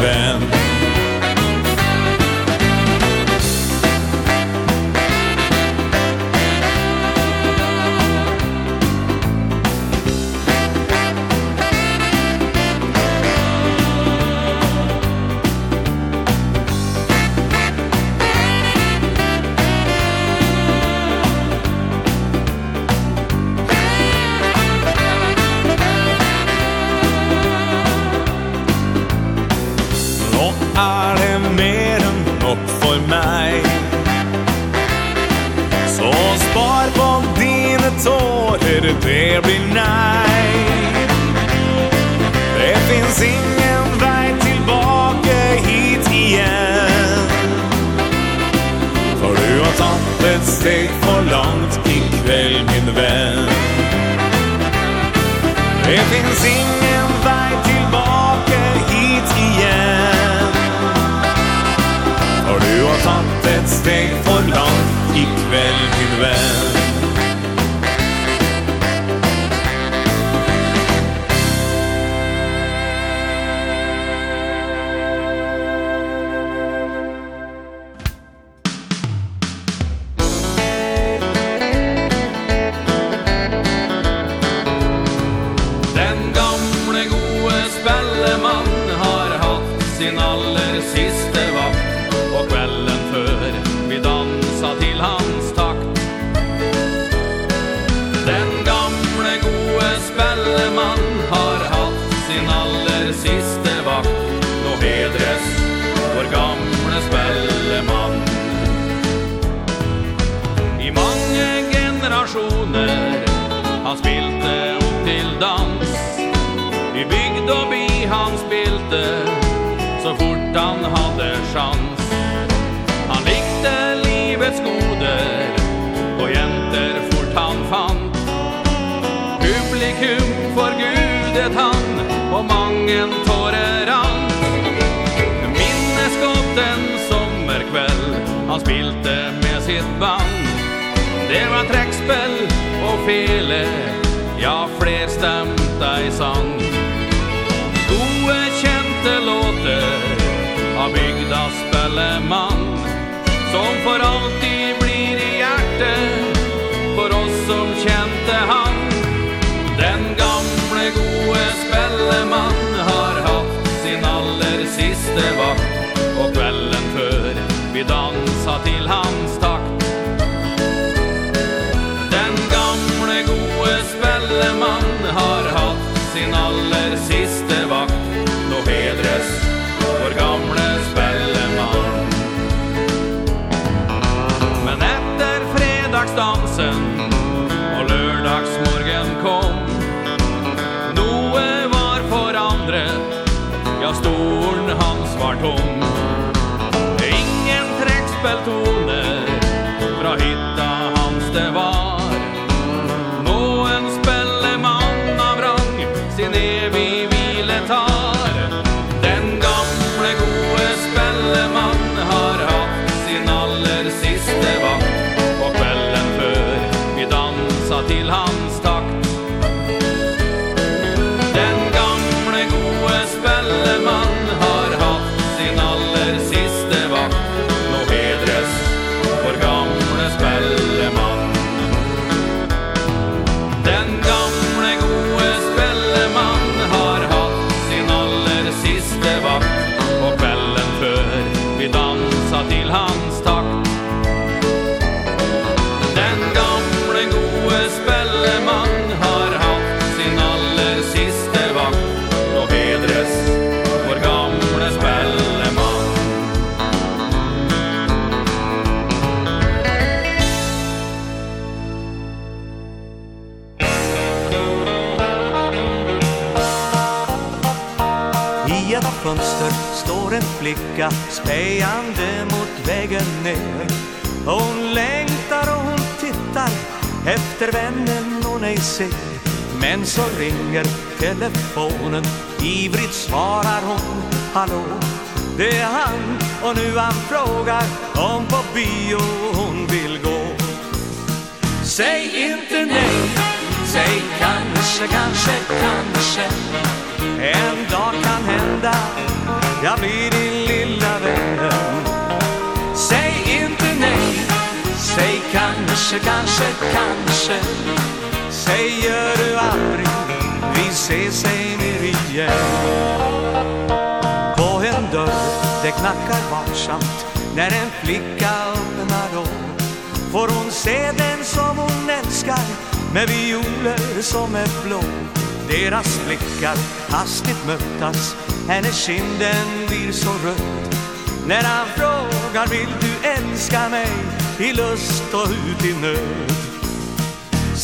vän.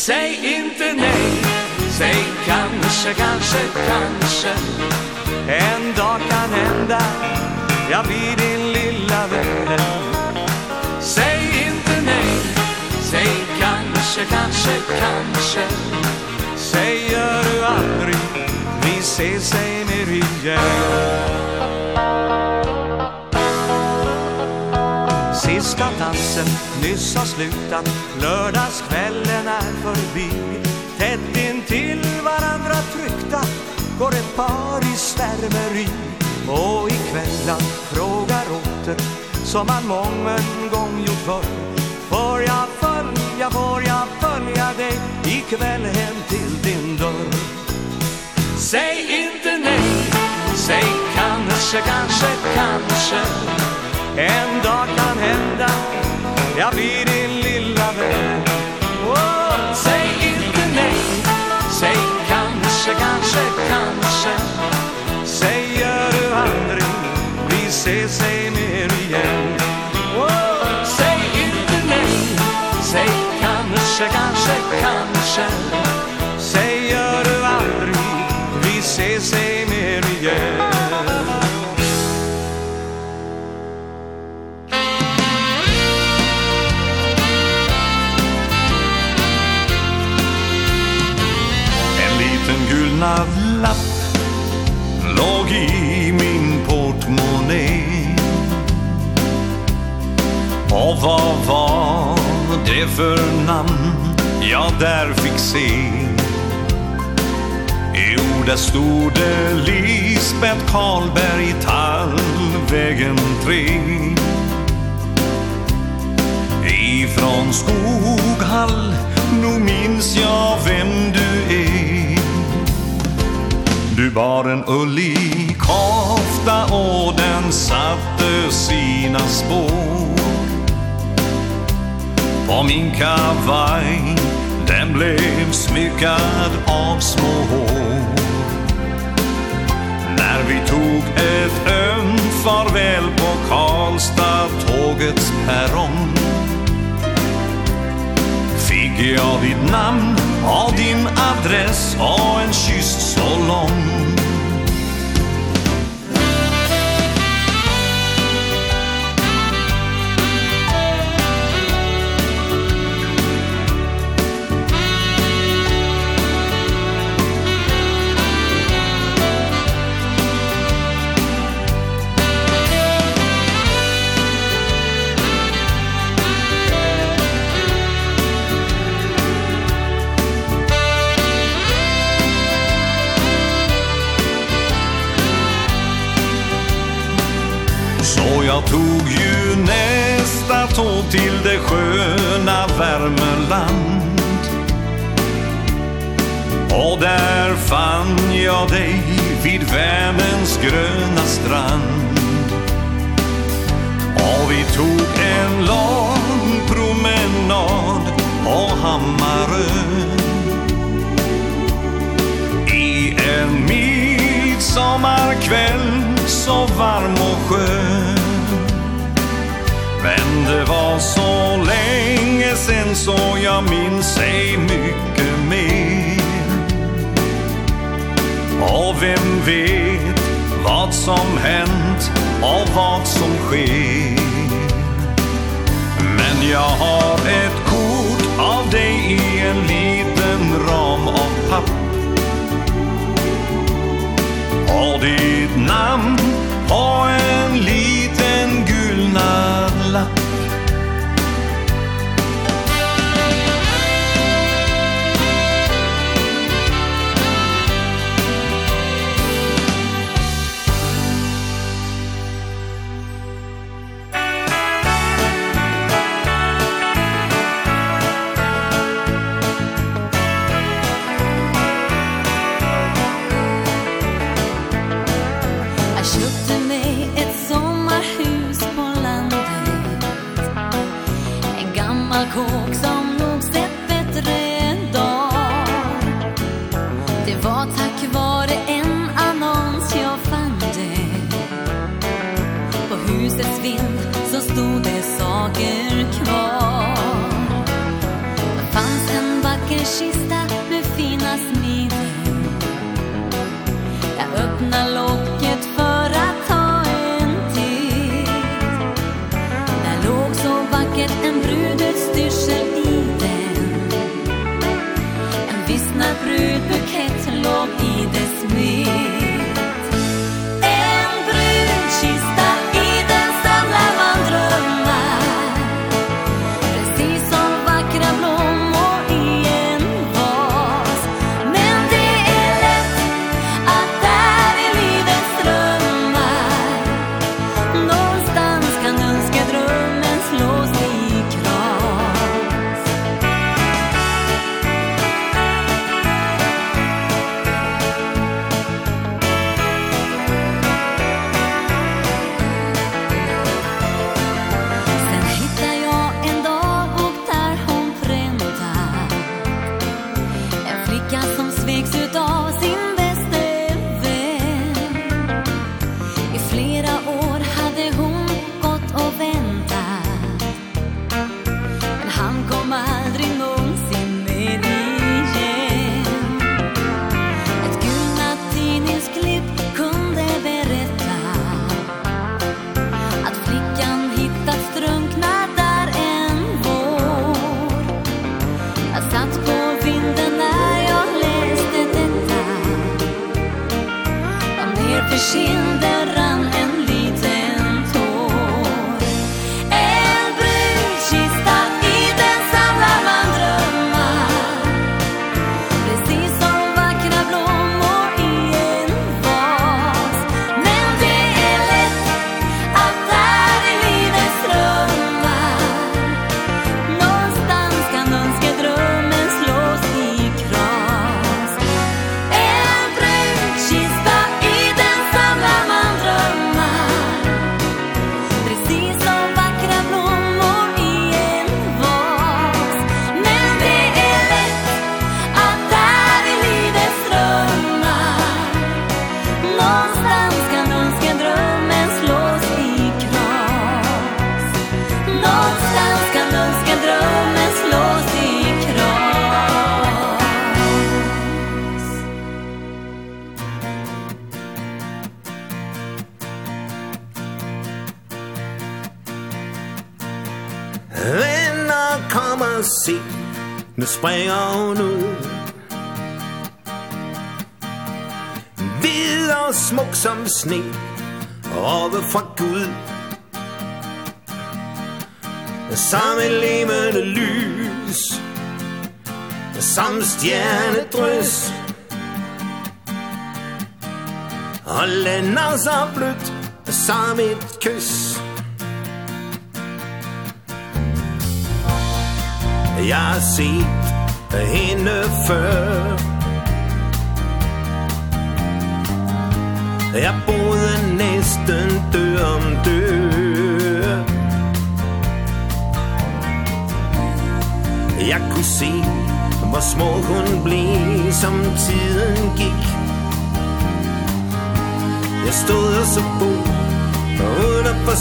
Säg inte nej. Säg kanske, kanske, kanske. En dag kan hända. Jag blir din lilla vän Säg inte nej. Säg kanske, kanske, kanske. Säger du aldrig Vi ses sen igen Sista dansen nyss har slutat Lördagskvällen är förbi. Tätt in till varandra tryckta Går ett par i svärmeri. Och i kvällan frågar åter Som man mången gång gjort förr. Får jag följa, får jag följa dig Ikväll hem till din dörr? Säg inte nej Säg kanske, kanske, kanske. En dag kan hända Jag blir din lilla vän. Oh, Säg inte nej Säg kanske, kanske, kanske. Säger du aldrig Vi ses, ej mer igen. Oh, Säg inte nej Säg kanske, kanske, kanske. Säger du aldrig Vi ses, ej mer igen.
månadslapp Låg i min portmonnaie. Och vad var det för namn jag där fick se? Jo, där stod det Lisbeth Karlberg Tallvägen 3 Ifrån Skoghall, nu minns jag vem du Du bar en ullig kofta och den satte sina spår. På min kavaj den blev smyckad av små hår. När vi tog ett ömt farväl på Karlstad tågets perrong Fick jag ditt namn Av din adress och en kyss så lång Jag tog ju nästa tåg till det sköna Värmeland. Och där fann jag dig vid världens gröna strand. Och vi tog en lång promenad på
Hammarö I en midsommarkväll så varm och skön. Men det var så länge sen så jag minns ej mycket mer. Och vem vet vad som hänt och vad som sker. Men jag har ett kort av dig i en liten ram av papp. Och ditt namn på en liten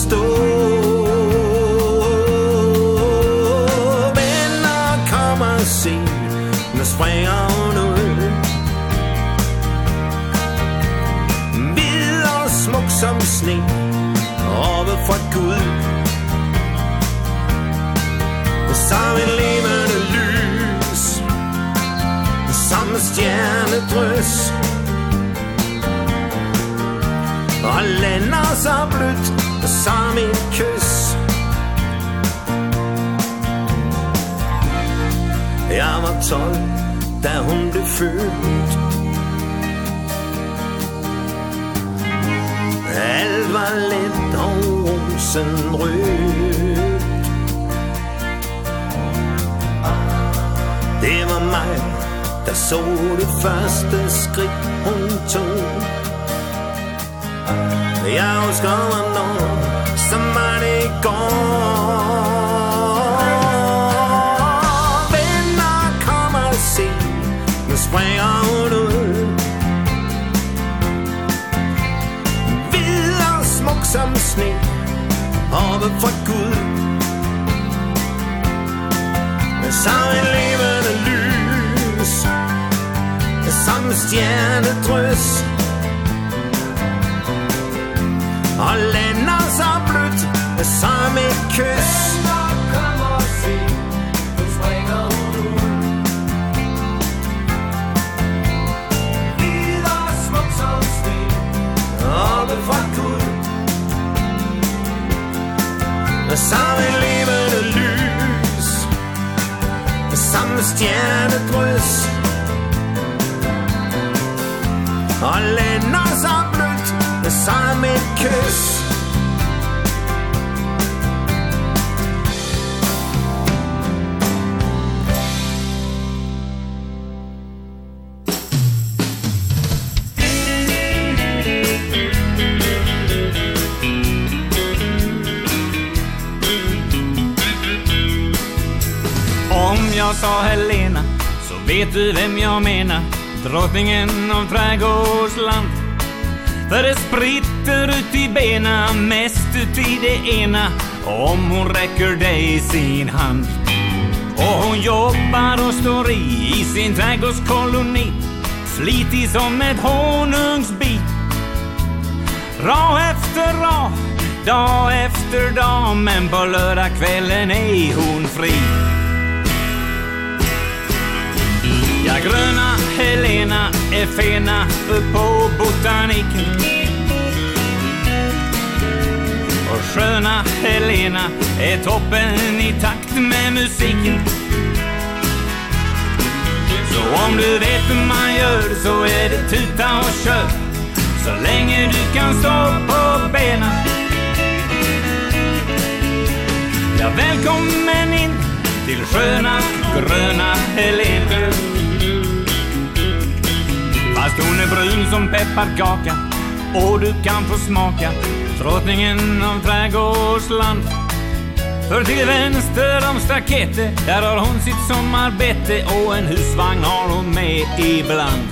står drottningen av trädgårdsland. För det spritter ut i bena, mest ut i det ena. Om hon räcker dig sin hand. Och hon jobbar och står i, i sin trädgårdskoloni. Flitig som ett honungsbi Rå efter rå, dag efter dag. Men på lördagskvällen är hon fri. Ja, gröna Helena är fena upp på botaniken. Och sköna Helena är toppen i takt med musiken. Så om du vet hur man gör så är det tuta och kör. Så länge du kan stå på benen. Ja, välkommen in till sköna, gröna Helena. Fast hon är brun som pepparkaka Och du kan få smaka Drottningen av trädgårdsland. För till vänster om staketet Där har hon sitt sommarbete Och en husvagn har hon med ibland.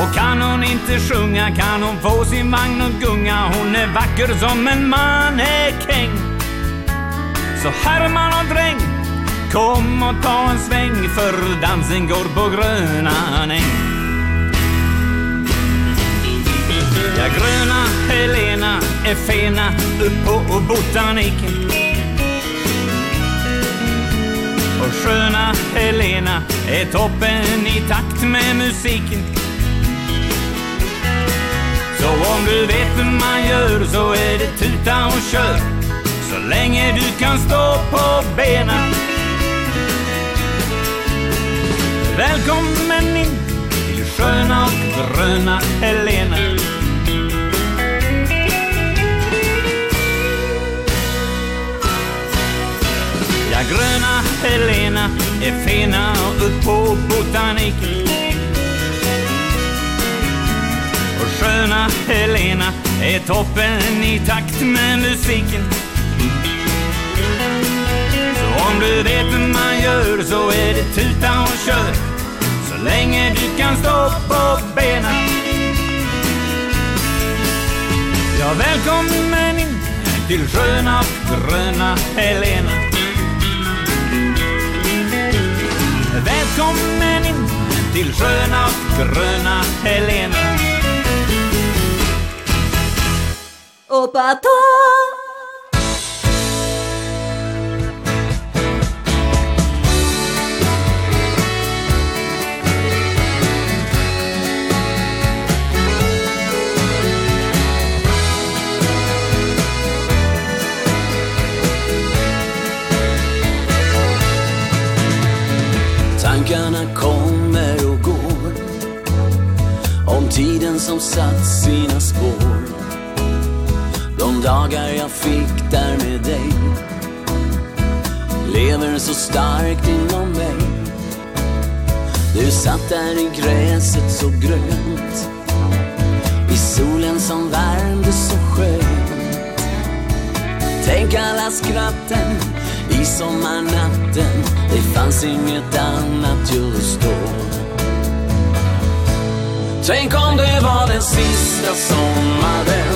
Och kan hon inte sjunga Kan hon få sin vagn och gunga Hon är vacker som en mannekäng. Så Herman och dräng Kom och ta en sväng För dansen går på gröna näng. Ja, gröna Helena är fena upp på botaniken Och sköna Helena är toppen i takt med musiken. Så om du vet hur man gör så är det tuta och kör. Så länge du kan stå på benen. Välkommen in till sköna och gröna Helena. gröna Helena är fina upp på botaniken. Och sköna Helena är toppen i takt med musiken. Så om du vet hur man gör så är det tuta och kör. Så länge du kan stå på benen. Ja, välkommen in till sköna gröna Helena. välkommen in till sköna gröna Helena
Opa,
ta! kommer och går. Om tiden som satt sina spår. De dagar jag fick där med dig. Lever så starkt inom mig. Du satt där i gräset så grönt. I solen som värmde så skönt. Tänk alla skratten I sommarnatten Det fanns inget annat just då. Tänk om det var den sista sommaren.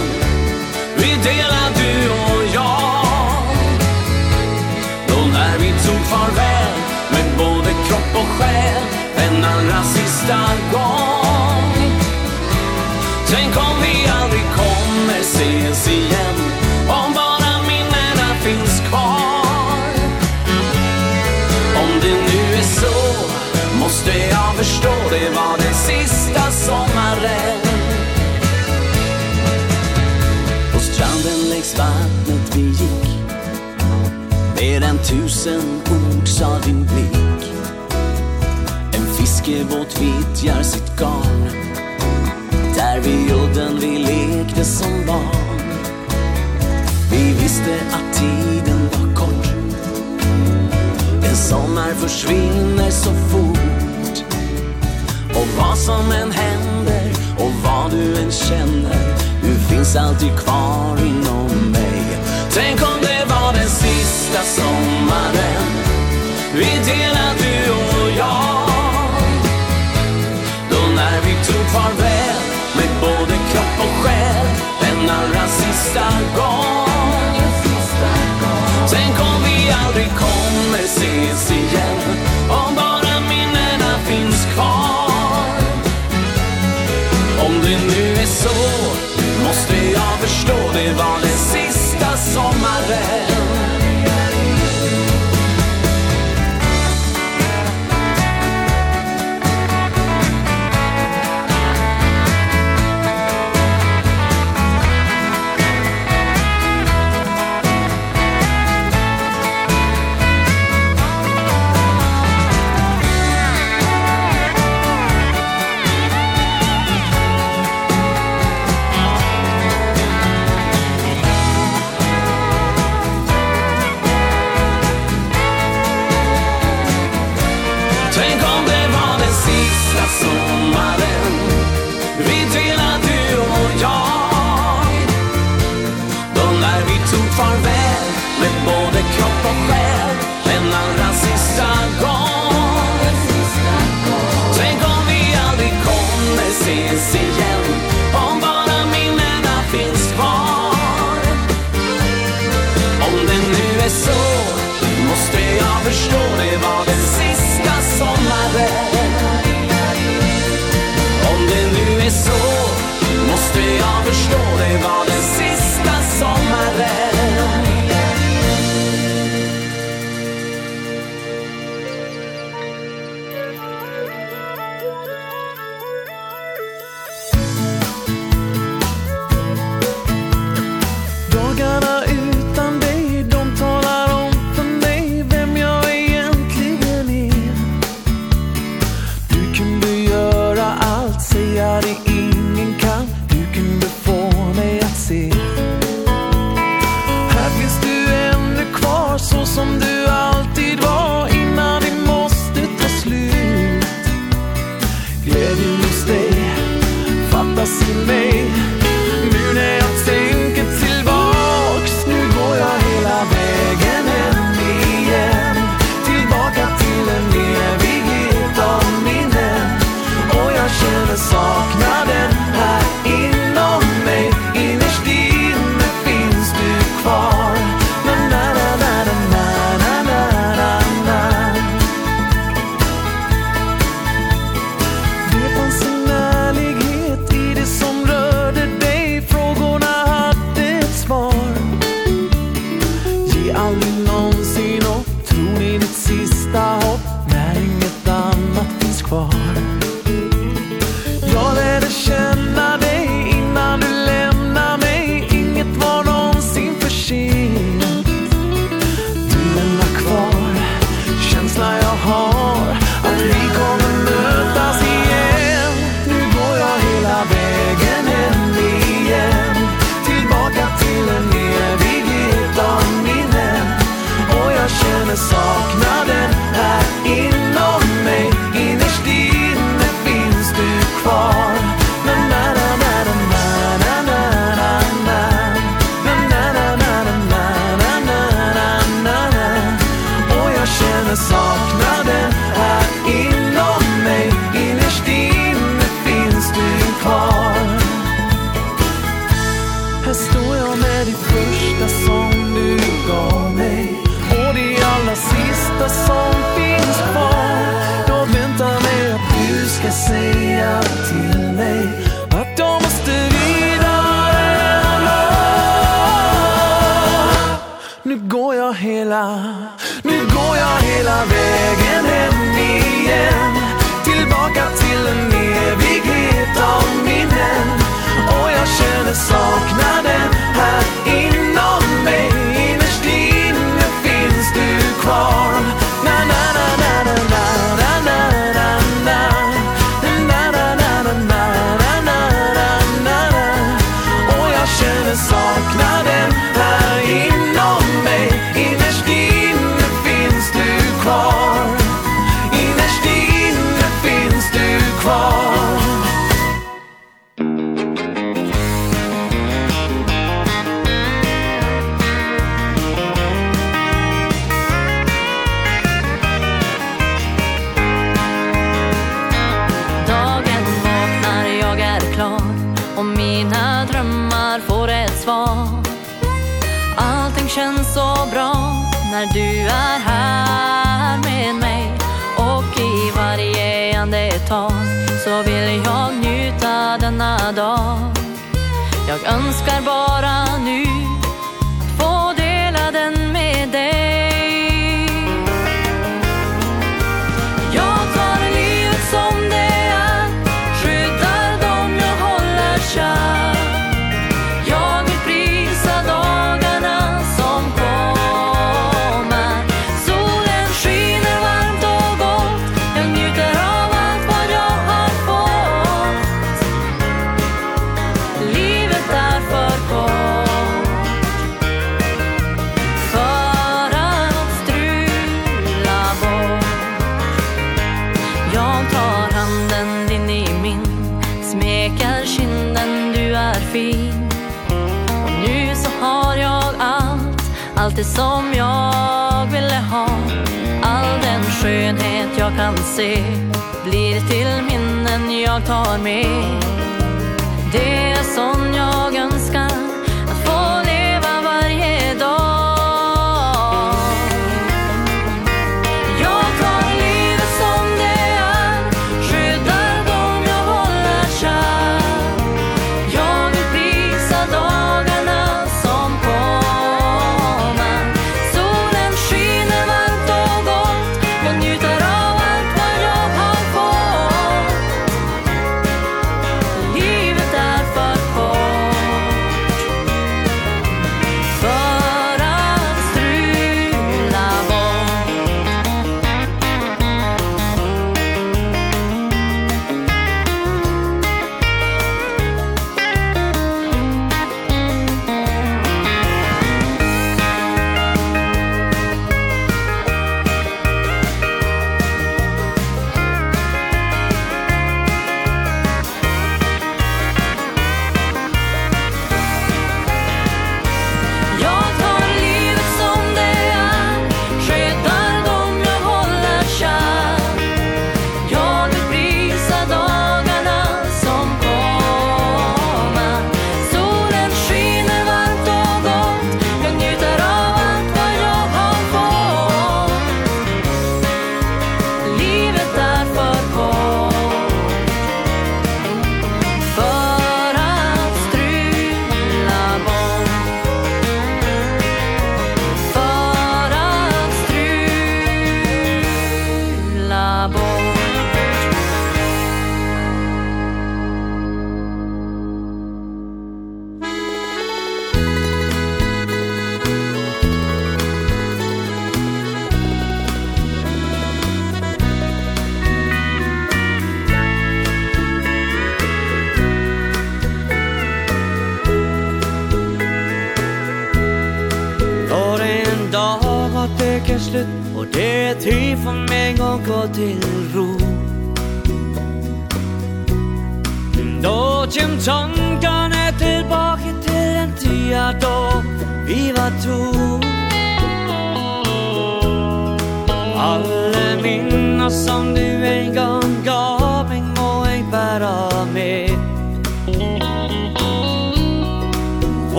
Vi delar du och jag. Då när vi tog farväl Med både kropp och själ En allra sista gång. Tänk om vi aldrig kommer ses igen. det jag förstår Det var det sista sommaren. På stranden längs vattnet vi gick. Mer än tusen ord sa din blick. En fiskebåt vittjar sitt garn. Där vid udden vi lekte som barn. Vi visste att tiden var kort. En sommar försvinner så fort. Och vad som än händer Och vad du än känner Du finns alltid kvar inom mig. Tänk om det var den sista sommaren Vi delar du och jag. Då när vi tog farväl Med både kropp och själ Den allra sista gång. Tänk om vi aldrig kommer ses igen. det nu är så Måste jag förstå, det var den sista sommaren
förstår det
var